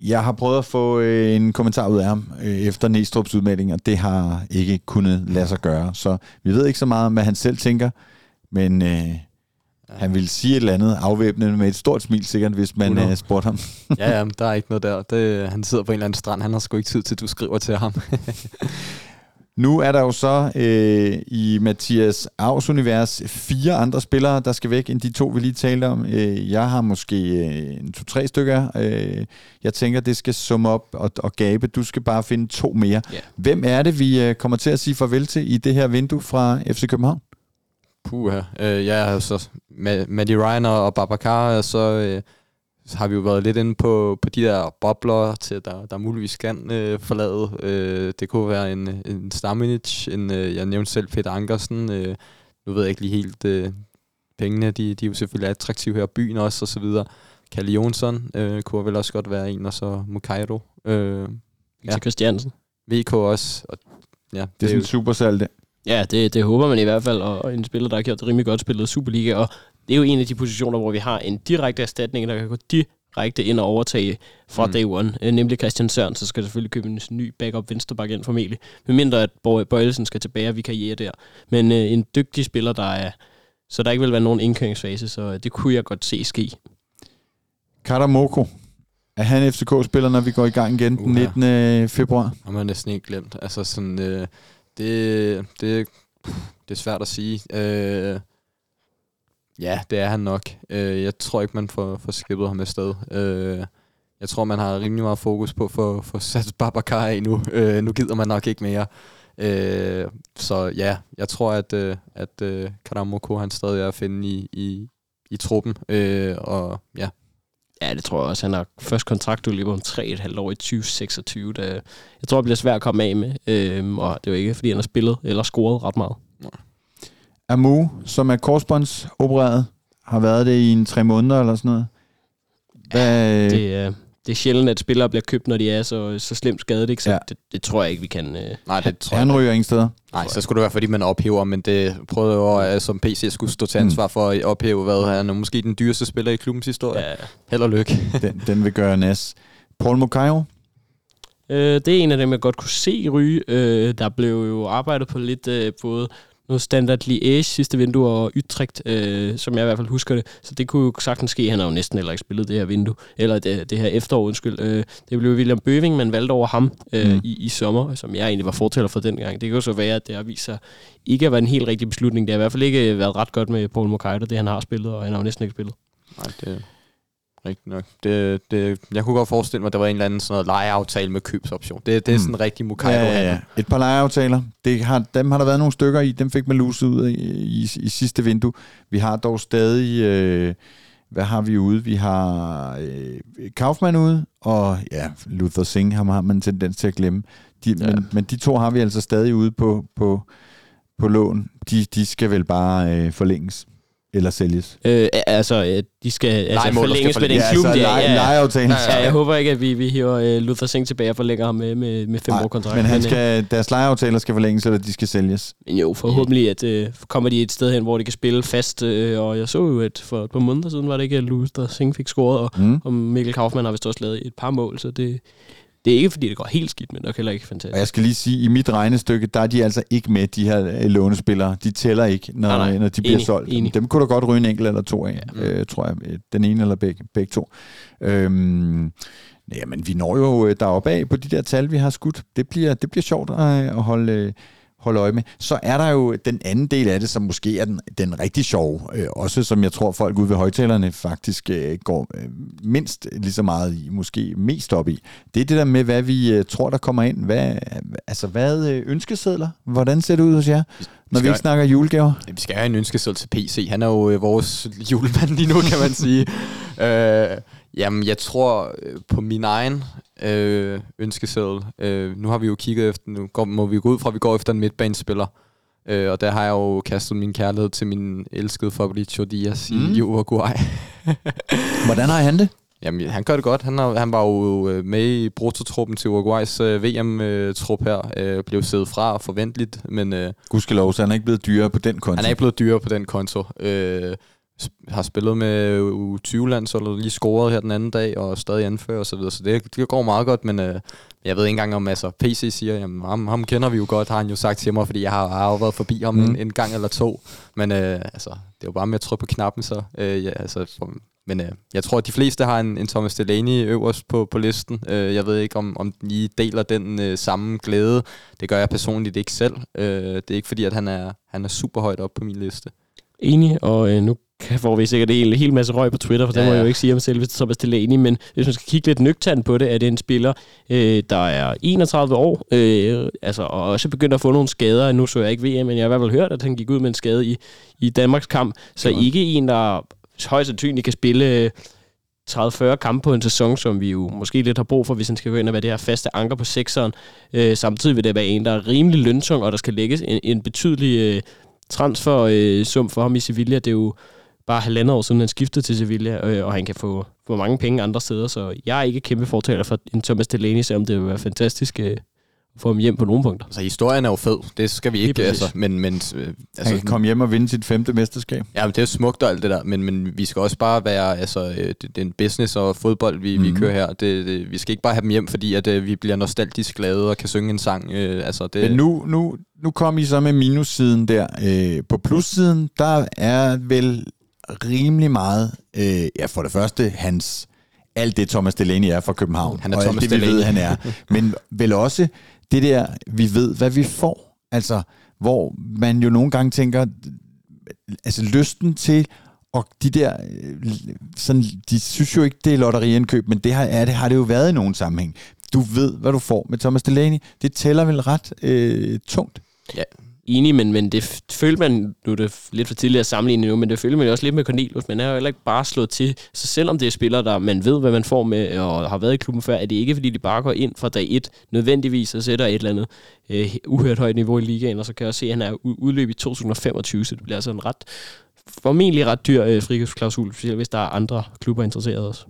jeg har prøvet at få øh, en kommentar ud af ham øh, efter Næstrup's udmelding, og det har ikke kunnet lade sig gøre. Så vi ved ikke så meget om, hvad han selv tænker, men øh, han vil sige et eller andet afvæbnende med et stort smil, sikkert, hvis man uh, spurgte ham. ja, ja, der er ikke noget der. Det, han sidder på en eller anden strand. Han har sgu ikke tid til, at du skriver til ham. Nu er der jo så øh, i Mathias Avs univers fire andre spillere, der skal væk, end de to, vi lige talte om. Øh, jeg har måske øh, to-tre stykker. Øh, jeg tænker, det skal summe op og, og gabe. Du skal bare finde to mere. Yeah. Hvem er det, vi øh, kommer til at sige farvel til i det her vindue fra FC København? Puha. Øh, ja, altså, Maddie Ryan og Babacar, så... Øh så har vi jo været lidt inde på, på de der bobler, til der, der muligvis kan øh, forlade. Øh, det kunne være en, en Staminic, en, øh, jeg nævnte selv Peter Ankersen. Øh, nu ved jeg ikke lige helt, øh, pengene, de, de er jo selvfølgelig attraktive her, byen også, og så videre. Kalle Jonsson øh, kunne vel også godt være en, og så Mukairo. Øh, ja. Christiansen. VK også. Og, ja, det, det er sådan en super salg, Ja, det, det håber man i hvert fald, og en spiller, der har gjort det rimelig godt spillet Superliga, og det er jo en af de positioner, hvor vi har en direkte erstatning, der kan gå direkte ind og overtage fra mm. day one, øh, nemlig Christian Søren, så skal selvfølgelig købe en ny backup venstreback ind formentlig, medmindre at Bøjelsen skal tilbage og vi kan jæge der. Men øh, en dygtig spiller, der er, så der ikke vil være nogen indkøringsfase, så øh, det kunne jeg godt se ske. Karamoko, er han FCK-spiller, når vi går i gang igen den 19. Uh, februar? Har man næsten ikke glemt. Altså sådan, øh, det, det, det er svært at sige. Øh, Ja, det er han nok. Øh, jeg tror ikke, man får, får skippet ham afsted. Øh, jeg tror, man har rimelig meget fokus på at få sat Babacar af nu. Øh, nu gider man nok ikke mere. Øh, så ja, jeg tror, at, øh, at øh, Karamoko han stadig er at finde i, i, i truppen. Øh, og ja. Ja, det tror jeg også. Han har først kontrakt løber om 3,5 år i 2026. Da jeg tror, det bliver svært at komme af med. Øh, og det er jo ikke, fordi han har spillet eller scoret ret meget. Amu, som er korsbåndsopereret, har været det i en tre måneder eller sådan noget. Hvad, ja, det, er, det er sjældent, at spillere bliver købt, når de er så, så slemt skadet, ikke? så ja. det, det tror jeg ikke, vi kan... Øh, Nej, det tror han jeg ryger ingen steder. Nej, så skulle det være, fordi man ophæver, men det prøvede jeg som PC skulle stå til ansvar for at ophæve, hvad han er måske den dyreste spiller i klubbens historie. Ja. Held og lykke. den, den vil gøre nas. Paul Mokayo? Øh, det er en af dem, jeg godt kunne se ryge. Øh, der blev jo arbejdet på lidt øh, både noget Standard Liège sidste vindue og Utrecht, øh, som jeg i hvert fald husker det. Så det kunne jo sagtens ske. Han har jo næsten heller ikke spillet det her vindue, eller det, det her efterår, undskyld. Øh, det blev William Bøving, man valgte over ham øh, mm. i, i sommer, som jeg egentlig var fortæller for den gang. Det kan jo så være, at det har vist sig ikke at være en helt rigtig beslutning. Det har i hvert fald ikke været ret godt med Paul Mokaido, det han har spillet, og han har jo næsten ikke spillet. Nej, det, Rigtig nok. Det, det, jeg kunne godt forestille mig, at der var en eller anden sådan noget lejeaftale med købsoption. Det, det er mm. sådan en rigtig Mukairo. Ja, ja, ja. Et par lejeaftaler. Det har, dem har der været nogle stykker i. Dem fik man luset ud i, i, i sidste vindue. Vi har dog stadig... Øh, hvad har vi ude? Vi har øh, Kaufmann ude, og ja, Luther Singh ham har man en tendens til at glemme. De, ja. men, men de to har vi altså stadig ude på, på, på lån. De, de skal vel bare øh, forlænges. Eller sælges? Øh, altså, øh, de skal altså, forlænges med den klub, ja, altså, der. Ja, lejeaftalen. Ja, ja, jeg håber ikke, at vi, vi hiver uh, Luther Singh tilbage og forlænger ham med, med, med fem Nej, år kontrakt. Men, han men skal, deres lejeaftaler skal forlænges, eller de skal sælges? Men jo, forhåbentlig at, uh, kommer de et sted hen, hvor de kan spille fast. Uh, og jeg så jo, at for et par måneder siden var det ikke, at Luther Singh fik scoret, og, mm. og Mikkel Kaufmann har vist også lavet et par mål, så det, det er ikke, fordi det går helt skidt, men nok heller ikke fantastisk. Og jeg skal lige sige, i mit regnestykke, der er de altså ikke med, de her øh, lånespillere. De tæller ikke, når, nej, nej. når de bliver enig, solgt. Enig. Dem kunne der godt ryge en enkelt eller to af, ja. øh, tror jeg. Den ene eller begge, begge to. Øhm, jamen, vi når jo øh, deroppe af på de der tal, vi har skudt. Det bliver, det bliver sjovt at, at holde, holde øje med. Så er der jo den anden del af det, som måske er den, den rigtig sjove, øh, også som jeg tror folk ude ved højtalerne faktisk øh, går øh, mindst lige så meget i, måske mest op i. Det er det der med, hvad vi øh, tror, der kommer ind. Hvad, altså, hvad øh, ønskesedler? Hvordan ser det ud hos jer? Når vi, vi ikke snakker julegaver? Vi skal have en ønskeseddel til PC. Han er jo øh, vores julemand lige nu, kan man sige. øh, Jamen, jeg tror øh, på min egen øh, ønskeseddel. Øh, nu har vi jo kigget efter, nu går, må vi gå ud fra, at vi går efter en midtbanespiller. Øh, og der har jeg jo kastet min kærlighed til min elskede Fabrizio Diaz mm. i Uruguay. Hvordan har han det? Jamen, han gør det godt. Han, har, han var jo øh, med i brutotruppen til Uruguays øh, VM-trup her. Øh, blev siddet fra forventeligt, men... Øh, Gudskelov, så han er ikke blevet dyrere på den konto. Han er ikke blevet dyrere på den konto. Øh, har spillet med U20-landsholdet, lige scoret her den anden dag, og stadig anfører og så videre. Så det, det går meget godt, men øh, jeg ved ikke engang om, altså PC siger, jamen ham, ham kender vi jo godt, har han jo sagt til mig, fordi jeg har, har jo været forbi ham mm. en, en gang eller to. Men øh, altså, det er jo bare med at trykke på knappen, så øh, ja, altså, for, men øh, jeg tror, at de fleste har en, en Thomas Delaney øverst på, på listen. Øh, jeg ved ikke, om, om I deler den øh, samme glæde. Det gør jeg personligt ikke selv. Øh, det er ikke fordi, at han er, han er super højt op på min liste. Enig, og øh, nu får vi sikkert en hel masse røg på Twitter, for ja, det må jeg jo ikke sige om selv Thomas Delaney, men hvis man skal kigge lidt nøgternt på det, er det en spiller, øh, der er 31 år, øh, altså, og også begynder at få nogle skader. Nu så jeg ikke VM, men jeg har i hvert fald hørt, at han gik ud med en skade i, i Danmarks kamp, så ja. ikke en, der højst sandsynligt kan spille 30-40 øh, kampe på en sæson, som vi jo måske lidt har brug for, hvis han skal gå ind og være det her faste anker på sekseren. Øh, samtidig vil det være en, der er rimelig løntung, og der skal lægges en, en betydelig øh, transfer-sum øh, for ham i Sevilla. Det er jo bare halvandet år siden, han skiftede til Sevilla, øh, og han kan få, få mange penge andre steder, så jeg er ikke kæmpe fortaler for en Thomas Delaney, selvom det vil være fantastisk øh, at få ham hjem på nogle punkter. Altså, historien er jo fed, det skal vi ikke, altså, men... men øh, altså, han kan komme hjem og vinde sit femte mesterskab. Ja, men det er smukt og alt det der, men, men vi skal også bare være, altså, øh, det, det er en business og fodbold, vi, mm-hmm. vi mhm. kører her. Det, det, vi skal ikke bare have dem hjem, fordi at, øh, vi bliver nostalgisk glade og kan synge en sang. Øh, altså, det, men nu, nu, nu kom I så med minussiden der. Øh, på plussiden, der er vel rimelig meget, øh, ja for det første, hans alt det Thomas Delaney er fra København. Han er og Thomas alt det, vi ved, han er. Men vel også det der, vi ved, hvad vi får. Altså, hvor man jo nogle gange tænker, altså lysten til, og de der, sådan, de synes jo ikke, det er lotteriindkøb, men det har, ja, det har det jo været i nogen sammenhæng. Du ved, hvad du får med Thomas Delaney. Det tæller vel ret øh, tungt. Ja, enig, men, men det føler man, nu er det lidt for tidligt at sammenligne nu, men det føler man jo også lidt med Cornelius. Man er jo heller ikke bare slået til. Så selvom det er spillere, der man ved, hvad man får med, og har været i klubben før, er det ikke, fordi de bare går ind fra dag 1 nødvendigvis og sætter et eller andet øh, uhørt højt niveau i ligaen, og så kan jeg se, at han er udløb i 2025, så det bliver altså en ret, formentlig ret dyr øh, frikøbsklausul, specielt hvis der er andre klubber interesseret også.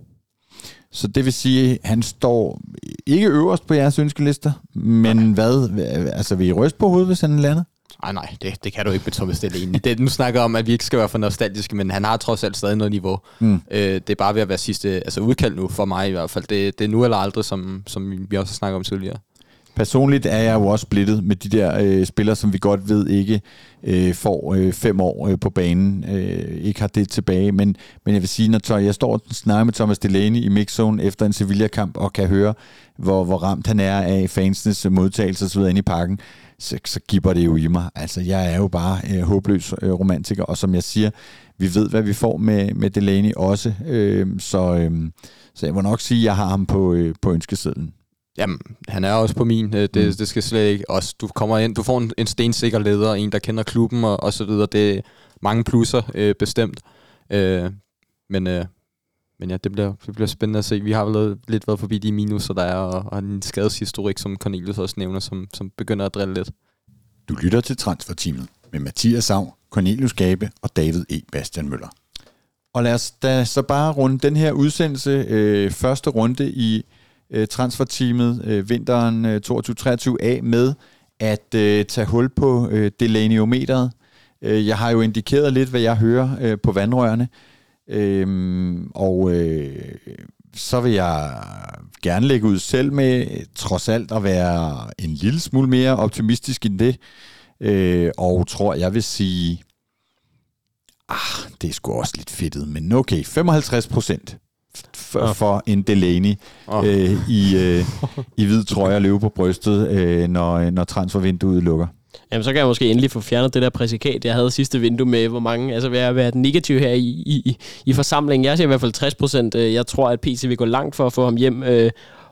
Så det vil sige, at han står ikke øverst på jeres ønskelister, men Nej. hvad? Altså, vil I ryste på hovedet, hvis han lander? Nej, nej, det, det kan du ikke med Thomas Delaney. Det, nu snakker om, at vi ikke skal være for nostalgiske, men han har trods alt stadig noget niveau. Mm. Øh, det er bare ved at være sidste altså udkald nu, for mig i hvert fald. Det, det er nu eller aldrig, som, som vi også snakker om tidligere personligt er jeg jo også splittet med de der øh, spillere, som vi godt ved ikke øh, får øh, fem år øh, på banen, øh, ikke har det tilbage. Men, men jeg vil sige, når jeg står og snakker med Thomas Delaney i mixzone efter en Sevilla-kamp og kan høre, hvor, hvor ramt han er af fansenes modtagelse osv. inde i parken, så, så giver det jo i mig. Altså, jeg er jo bare øh, håbløs øh, romantiker, og som jeg siger, vi ved, hvad vi får med, med Delaney også, øh, så, øh, så jeg må nok sige, at jeg har ham på, øh, på ønskesedlen. Jamen, han er også på min. Øh, det, mm. det skal slet ikke. Også, du kommer ind, du får en, en stensikker leder, en der kender klubben og, og så videre. Det er mange plusser, øh, bestemt. Øh, men, øh, men ja, det bliver, det bliver spændende at se. Vi har vel lidt været forbi de minuser, der er, og, og en skadeshistorik, som Cornelius også nævner, som, som begynder at drille lidt. Du lytter til Transferteamet med Mathias Sav, Cornelius Gabe og David E. Bastian Møller. Og lad os da så bare runde den her udsendelse, øh, første runde i øh, transferteamet øh, vinteren øh, 22-23 af med at øh, tage hul på øh, delaniometeret. Øh, jeg har jo indikeret lidt, hvad jeg hører øh, på vandrørene, øh, og øh, så vil jeg gerne lægge ud selv med trods alt at være en lille smule mere optimistisk end det, øh, og tror, jeg vil sige, ah, det er sgu også lidt fedtet, men okay, 55 procent for, for en Delaney oh. øh, i, øh, i hvid trøje og løbe på brystet, øh, når, når transfervinduet lukker. Jamen, så kan jeg måske endelig få fjernet det der præsikat, jeg havde sidste vindue med, hvor mange, altså vil jeg være negativ her i, i, i forsamlingen. Jeg siger i hvert fald 60 procent. Øh, jeg tror, at PC vil gå langt for at få ham hjem, øh,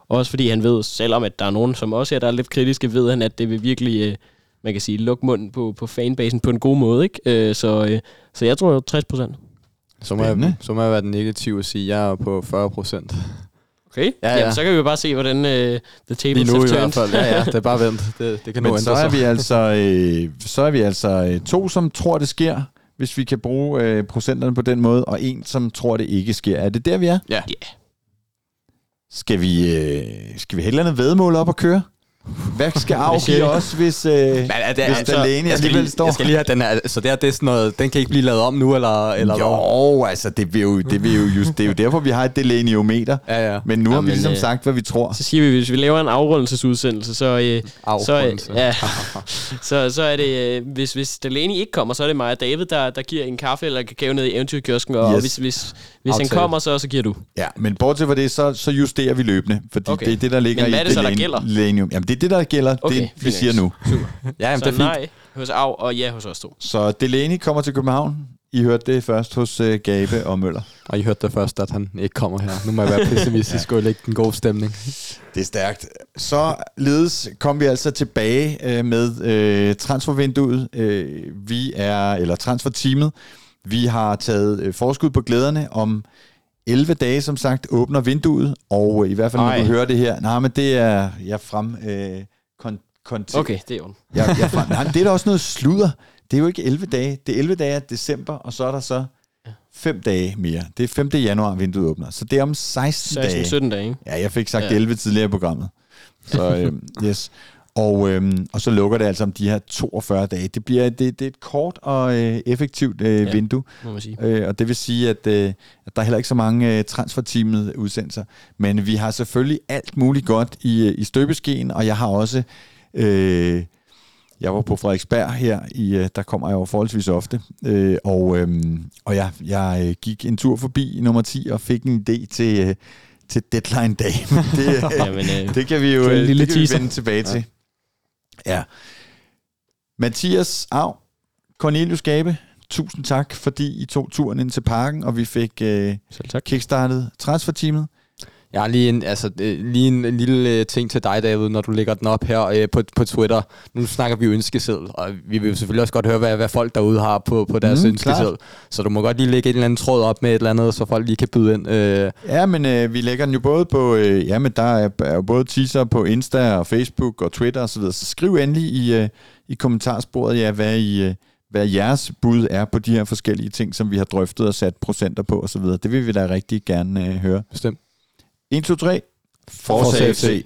også fordi han ved, selvom at der er nogen, som også er, der er lidt kritiske, ved han, at det vil virkelig, øh, man kan sige, lukke munden på, på fanbasen på en god måde. Ikke? Øh, så, øh, så jeg tror 60 procent. Så må, jeg, så må jeg være den negative og sige, at jeg er på 40 procent. Okay, ja, ja. Jamen, så kan vi jo bare se, hvordan uh, the tables Lige nu i hvert fald, ja, ja, det er bare vent. Det, det kan Men så er, vi altså, øh, så er vi altså øh, to, som tror, det sker, hvis vi kan bruge øh, procenterne på den måde, og en, som tror, det ikke sker. Er det der, vi er? Ja. Yeah. Skal vi, øh, skal vi hellere en vedmål op og køre? Hvad skal afgive os, hvis, øh, Men er det, hvis altså, Delaney alligevel lige, står? Jeg skal lige have den her, så det, er, det er sådan noget, den kan ikke blive lavet om nu, eller, eller Jo, hvad? altså, det, vil jo, det, vil jo just, det er jo derfor, vi har et Delaney-ometer. Ja, ja. Men nu ja, har vi ligesom øh, sagt, hvad vi tror. Så siger vi, hvis vi laver en afrundelsesudsendelse, så, øh, så, ja, så, så er det, øh, hvis, hvis Delaney ikke kommer, så er det mig og David, der, der giver en kaffe eller kakao ned i eventyrkiosken, og yes. hvis, hvis, hvis han kommer, så, så giver du. Ja, men bortset fra det, så, så justerer vi løbende, fordi okay. det er det, der ligger men hvad er det i så, der gælder? Jamen, det er det, der gælder. Okay det, vi siger nu. Super. ja, jamen, så det er fint. nej hos Av, og ja hos os to. Så Delaney kommer til København. I hørte det først hos uh, Gabe og Møller. Og I hørte det først, at han ikke kommer her. Nu må jeg være pessimistisk ja. og lægge den gode stemning. Det er stærkt. Så ledes kom vi altså tilbage uh, med uh, transfervinduet. Uh, vi er, eller transferteamet. Vi har taget uh, forskud på glæderne om 11 dage, som sagt, åbner vinduet, og i hvert fald, når Ej. du hører det her, nej, men det er jeg frem... Øh, kon- Okay, det er jo. jeg, jeg frem, nej, det er da også noget sludder. Det er jo ikke 11 dage. Det er 11 dage af december, og så er der så 5 dage mere. Det er 5. januar, vinduet åbner. Så det er om 16, 16 dage. 17 dage, ikke? Ja, jeg fik sagt ja. 11 tidligere i programmet. Så øhm, yes. Og, øhm, og så lukker det altså om de her 42 dage. Det bliver det, det er et kort og øh, effektivt øh, ja, vindue. Må man sige. Øh, og det vil sige, at, øh, at der er heller ikke så mange øh, transferteamet udsendelser. Men vi har selvfølgelig alt muligt godt i, øh, i støbeskeen, og jeg har også... Øh, jeg var på Frederiksberg her, i, øh, der kommer jeg jo forholdsvis ofte, øh, og, øh, og jeg, jeg øh, gik en tur forbi nummer 10 og fik en idé til, øh, til deadline dag. det, Jamen, øh, det kan vi jo det, det kan vi vende tilbage ja. til. Ja. Mathias Av, Cornelius Gabe, tusind tak, fordi I tog turen ind til parken, og vi fik øh, kickstartet transferteamet. Jeg har lige en, altså, øh, lige en, lille øh, ting til dig, David, når du lægger den op her øh, på, på Twitter. Nu snakker vi jo ønskeseddel, og vi vil jo selvfølgelig også godt høre, hvad, hvad folk derude har på, på deres mm, ønskeseddel. Så du må godt lige lægge en eller anden tråd op med et eller andet, så folk lige kan byde ind. Øh. Ja, men øh, vi lægger den jo både på, øh, ja, men der er, er jo både teaser på Insta og Facebook og Twitter osv., så, så skriv endelig i, øh, i kommentarsporet, ja, hvad I... Øh, hvad jeres bud er på de her forskellige ting, som vi har drøftet og sat procenter på osv. Det vil vi da rigtig gerne øh, høre. Bestemt. 1, 2, 3. Forza FC.